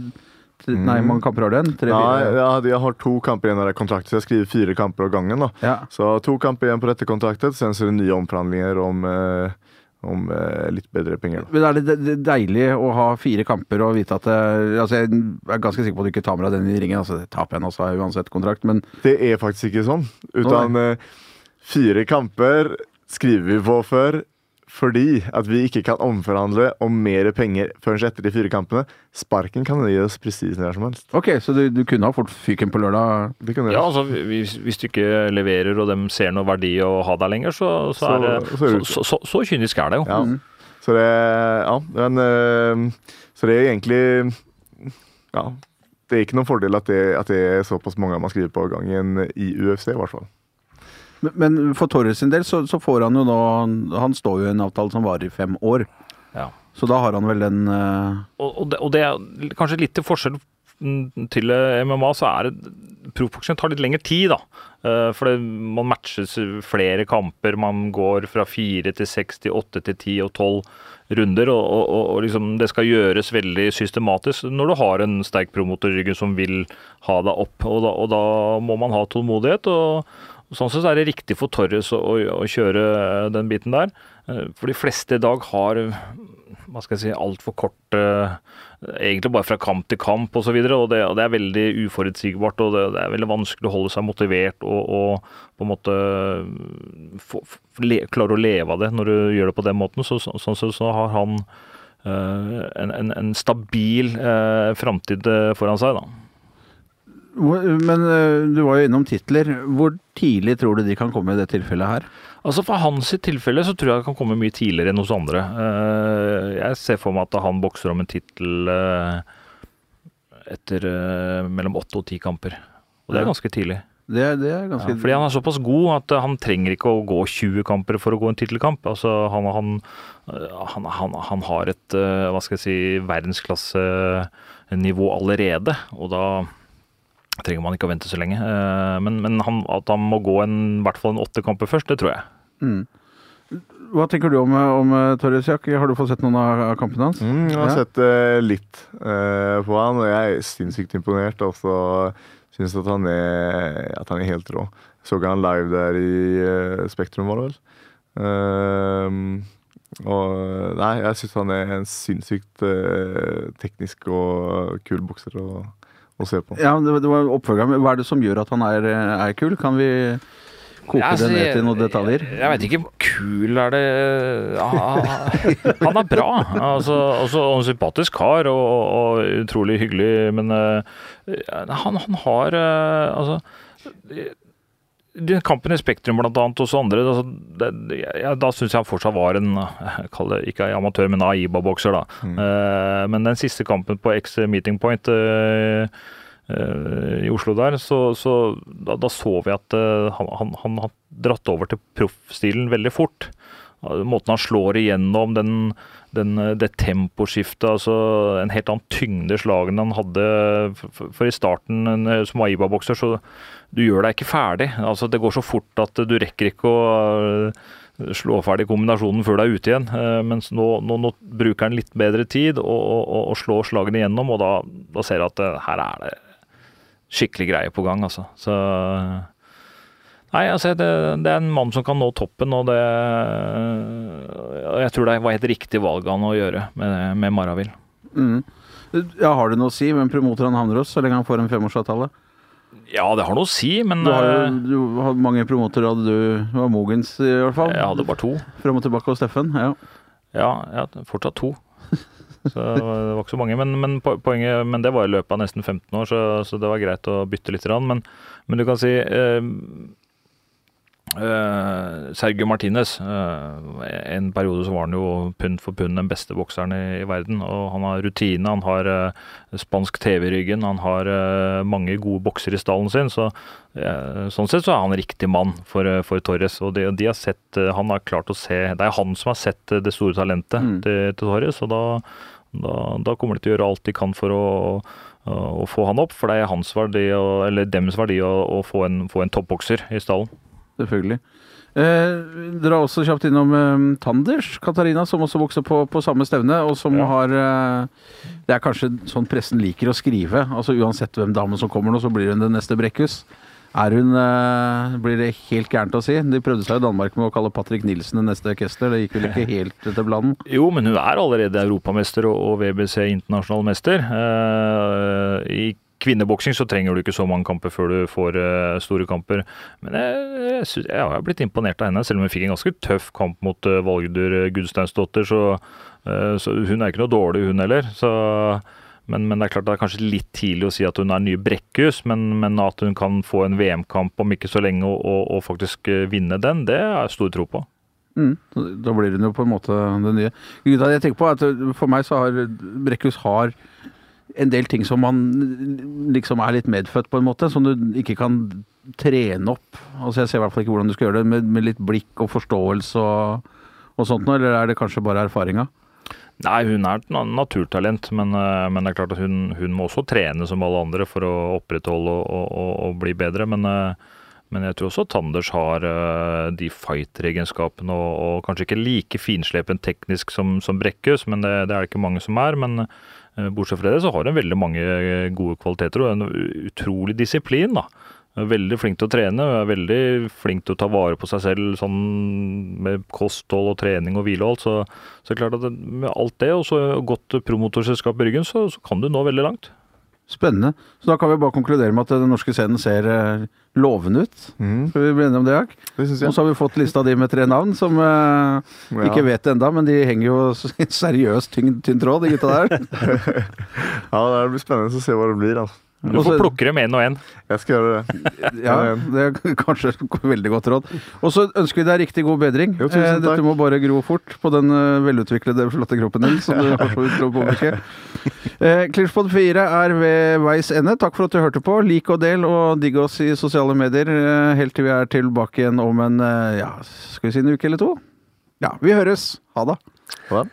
Nei, hvor mange kamper har du igjen? Tre, Nei, fire? jeg, har to kamper igjen av det kontraktet, så jeg skriver fire kamper av gangen. da. Ja. Så to kamper igjen på dette kontraktet, sen så er det nye omforhandlinger om, eh, om eh, litt bedre penger. da. Men er det de- de- deilig å ha fire kamper og vite at det, altså Jeg er ganske sikker på at du ikke tar med deg den i ringen. altså så har jeg uansett kontrakt, men Det er faktisk ikke sånn. Utan eh, fire kamper skriver vi på for fordi at vi ikke kan omforhandle om mer penger før etter de fire kampene. Sparken kan gi oss presis når som helst. ok, så du, du kunne ha fått fyken på lørdag? Ja, altså hvis, hvis du ikke leverer og de ser noe verdi å ha deg lenger, så, så, Så- er det så er så, så, så, så kynisk er det jo. Ja. Så det Ja, men eh, Så det er egentlig Ja. Det er ikke noen fordel at det, at det er såpass mange man skriver på gangen i UFC, i hvert fall. Men, men for Torres sin del så, så får han jo nå Han står jo i en avtale som varer i fem år. Ja. Så da har han vel den uh... Og, og, det, og det er kanskje litt til forskjell til MMA, så er det Proffboksing tar litt lengre tid, da. Uh, For det, man matches flere kamper. Man går fra fire til seks til åtte til ti og tolv runder. Og, og, og- liksom det skal gjøres veldig systematisk når du har en sterk promotor i ryggen som vil ha deg opp. Og da, og da må man ha tålmodighet. og Sånn sett er det riktig for Torres å, å, å kjøre eh, den biten der. Eh, For de fleste i dag har eh, hva skal jeg si, altfor kort eh, Egentlig bare fra kamp til kamp osv. Og, så og, og det er veldig uforutsigbart. Og det, det er veldig vanskelig å holde seg motivert og, og på en måte få, le, klare å leve av det når du gjør det på den måten. Så, så, sånn sett så har han eh, en, en, en stabil uh, framtid eh, foran seg, da. Men eh, du var jo innom titler. Hvor tidlig tror du de kan komme i det tilfellet her? Altså For hans tilfelle så tror jeg det kan komme mye tidligere enn hos andre. Eh, Jeg ser for meg at han bokser om en tittel eh, etter mellom åtte og ti kamper. Og det er ganske tidlig. Det, det er ganske Ja, fordi han er såpass god at han trenger ikke å gå 20 kamper for å gå en tittelkamp. Altså, han, han, han, han, han har et hva skal jeg si, verdensklassenivå allerede, og da trenger man ikke å vente så lenge. Eh, Men, men han, at han må gå en, i hvert fall en åtte kamper først, det tror jeg. mm. Hva tenker du om, om eh, Torres Jack? Har du fått sett noen av kampene hans? Mm, jeg har Ja. sett uh, litt uh, på han, og jeg er sinnssykt imponert. Og så syns jeg at han er, at han er helt rå. Så ikke han live der i uh, Spektrum, var det vel. Ehm, og nei, jeg syns han er en sinnssykt teknisk og kul bokser å, å se på. Ja, det, det var oppfølgeren. Hva er det som gjør at han er, er kul? Kan vi koke Ja, altså, det ned til noen detaljer? Jeg, jeg vet ikke hvor kul er det ja, Han er bra. Altså, også en sympatisk kar og, og utrolig hyggelig, men uh, han, han har uh, Altså den kampen i Spektrum blant annet, hos andre, altså, det, ja, da syns jeg han fortsatt var en jeg kaller det ikke amatør, men Aiba-bokser. da. Eh, men den siste kampen på X Meeting Point eh, eh, i Oslo der, så, så da, da så vi at han, han, han har dratt over til proffstilen veldig fort. Måten han slår igjennom, den, den, eh, det temposkiftet, altså en helt annen tyngde i slagene han hadde. For, i starten en- som Aiba-bokser, så du gjør deg ikke ferdig. Altså Det går så fort at du rekker ikke å eh, slå ferdig kombinasjonen før du er ute igjen. Eh, Mens nå, nå, nå bruker han litt bedre tid og, og, og, slår slagene igjennom, og da, da ser du at eh, her er det skikkelig greie på gang, altså. Så Nei, altså det, det er en mann som kan nå toppen, og det Jeg tror det var helt riktig valg han å gjøre med, med Maravil. Mm. Ja, Har det noe å si hvem promoter han havner hos, så lenge han får en femårsavtale? Ja, det har noe å si, men Du har eh, du har mange promotere, hadde du Det var Mogens i hvert fall. jeg hadde bare to. Frem og tilbake hos Steffen. Ja. Ja, ja fortsatt to. Så det var ikke så mange. Men, men, poenget, men det var i løpet av nesten 15 år, så, så det var greit å bytte litt. Men, men du kan si eh, eh, Sergio Martinez Uh, En periode så var han jo pund for pund den beste bokseren i, i verden. og Han har rutine, han har uh, spansk TV i ryggen, han har mange gode bokser i stallen sin. så Sånn sett så er han riktig mann for, for Torres. og de, de har sett, Han har klart å se Det er han som har sett det store talentet Mm. til, til Torres. og da, da, da kommer de til å gjøre alt de kan for å, å, få han opp. For det er hans verdi, eller dems verdi å, å få en, få en toppbokser i stallen. Selvfølgelig. Eh, dere har også kjapt innom eh, Tanders, Katarina, som også vokser på, på samme stevne, og som Ja. har eh, Det er kanskje sånn pressen liker å skrive. Altså Uansett hvem dame som kommer nå, så blir hun den neste Brekkhus. Er hun eh, Blir det helt gærent å si? De prøvde seg i Danmark med å kalle Patrick Nilsen den neste orkester, Det gikk vel ikke helt til planen? Jo, men hun er allerede europamester og, og WBC internasjonal mester. Eh, I kvinneboksing så trenger du ikke så mange kamper før du får eh, store kamper. Men jeg, jeg, jeg har blitt imponert av henne, selv om hun fikk en ganske tøff kamp mot uh, Valgdur Gudsteinsdottir. Så, eh, så hun er ikke noe dårlig, hun heller. Så, men, men det er klart det er kanskje litt tidlig å si at hun er ny Brekkhus, men, men at hun kan få en VM-kamp om ikke så lenge og, og, og faktisk eh, vinne den, det har jeg stor tro på. Mm, da blir hun jo på en måte det nye. Jeg tenker på at For meg så har Brekkhus har en del ting som man liksom er litt medfødt, på en måte. Som du ikke kan trene opp. Altså Jeg ser i hvert fall ikke hvordan du skal gjøre det, med, med litt blikk og forståelse og, og sånt noe. Eller er det kanskje bare erfaringa? Nei, hun er et naturtalent, men, eh, men det er klart at hun, hun må også trene som alle andre for å opprettholde og, og, og, bli bedre. Men, eh, men jeg tror også Tanders har eh, de fighter-egenskapene, og, og kanskje ikke like finslepen teknisk som, som Brekkhus, men det, det er det ikke mange som er. Men bortsett fra det så har hun veldig mange eh, gode kvaliteter og en utrolig disiplin. da. Veldig flink til å trene, er veldig flink til å ta vare på seg selv sånn med kosthold og trening og hvile og alt. Så, så klart at med alt det, og så godt promotorselskap i ryggen, så, så kan du nå veldig langt. Spennende. Så da kan vi bare konkludere med at den norske scenen ser eh, lovende ut. Mm, Skal vi bli enige om det, Jack? Og så har vi fått lista de med tre navn, som eh, Ja. ikke vet det enda, men de henger jo seriøst tynn, tynn tråd, de gutta der. Ja, det blir spennende å se hva det blir. Altså. Du får plukke dem én og én. Jeg skal gjøre det. Ja, det er kanskje et veldig godt råd. Og så ønsker vi deg riktig god bedring. Jo, tusen Eh, takk. Dette må bare gro fort på den eh, velutviklede, flotte kroppen din, som du har så utro på. Eh, Clinchpod 4 er ved veis ende. Takk for at du hørte på. Lik og del og digg oss i sosiale medier eh, helt til vi er tilbake igjen om en eh, ja, skal vi si en uke eller to? Ja, vi høres. Ha det. Hva?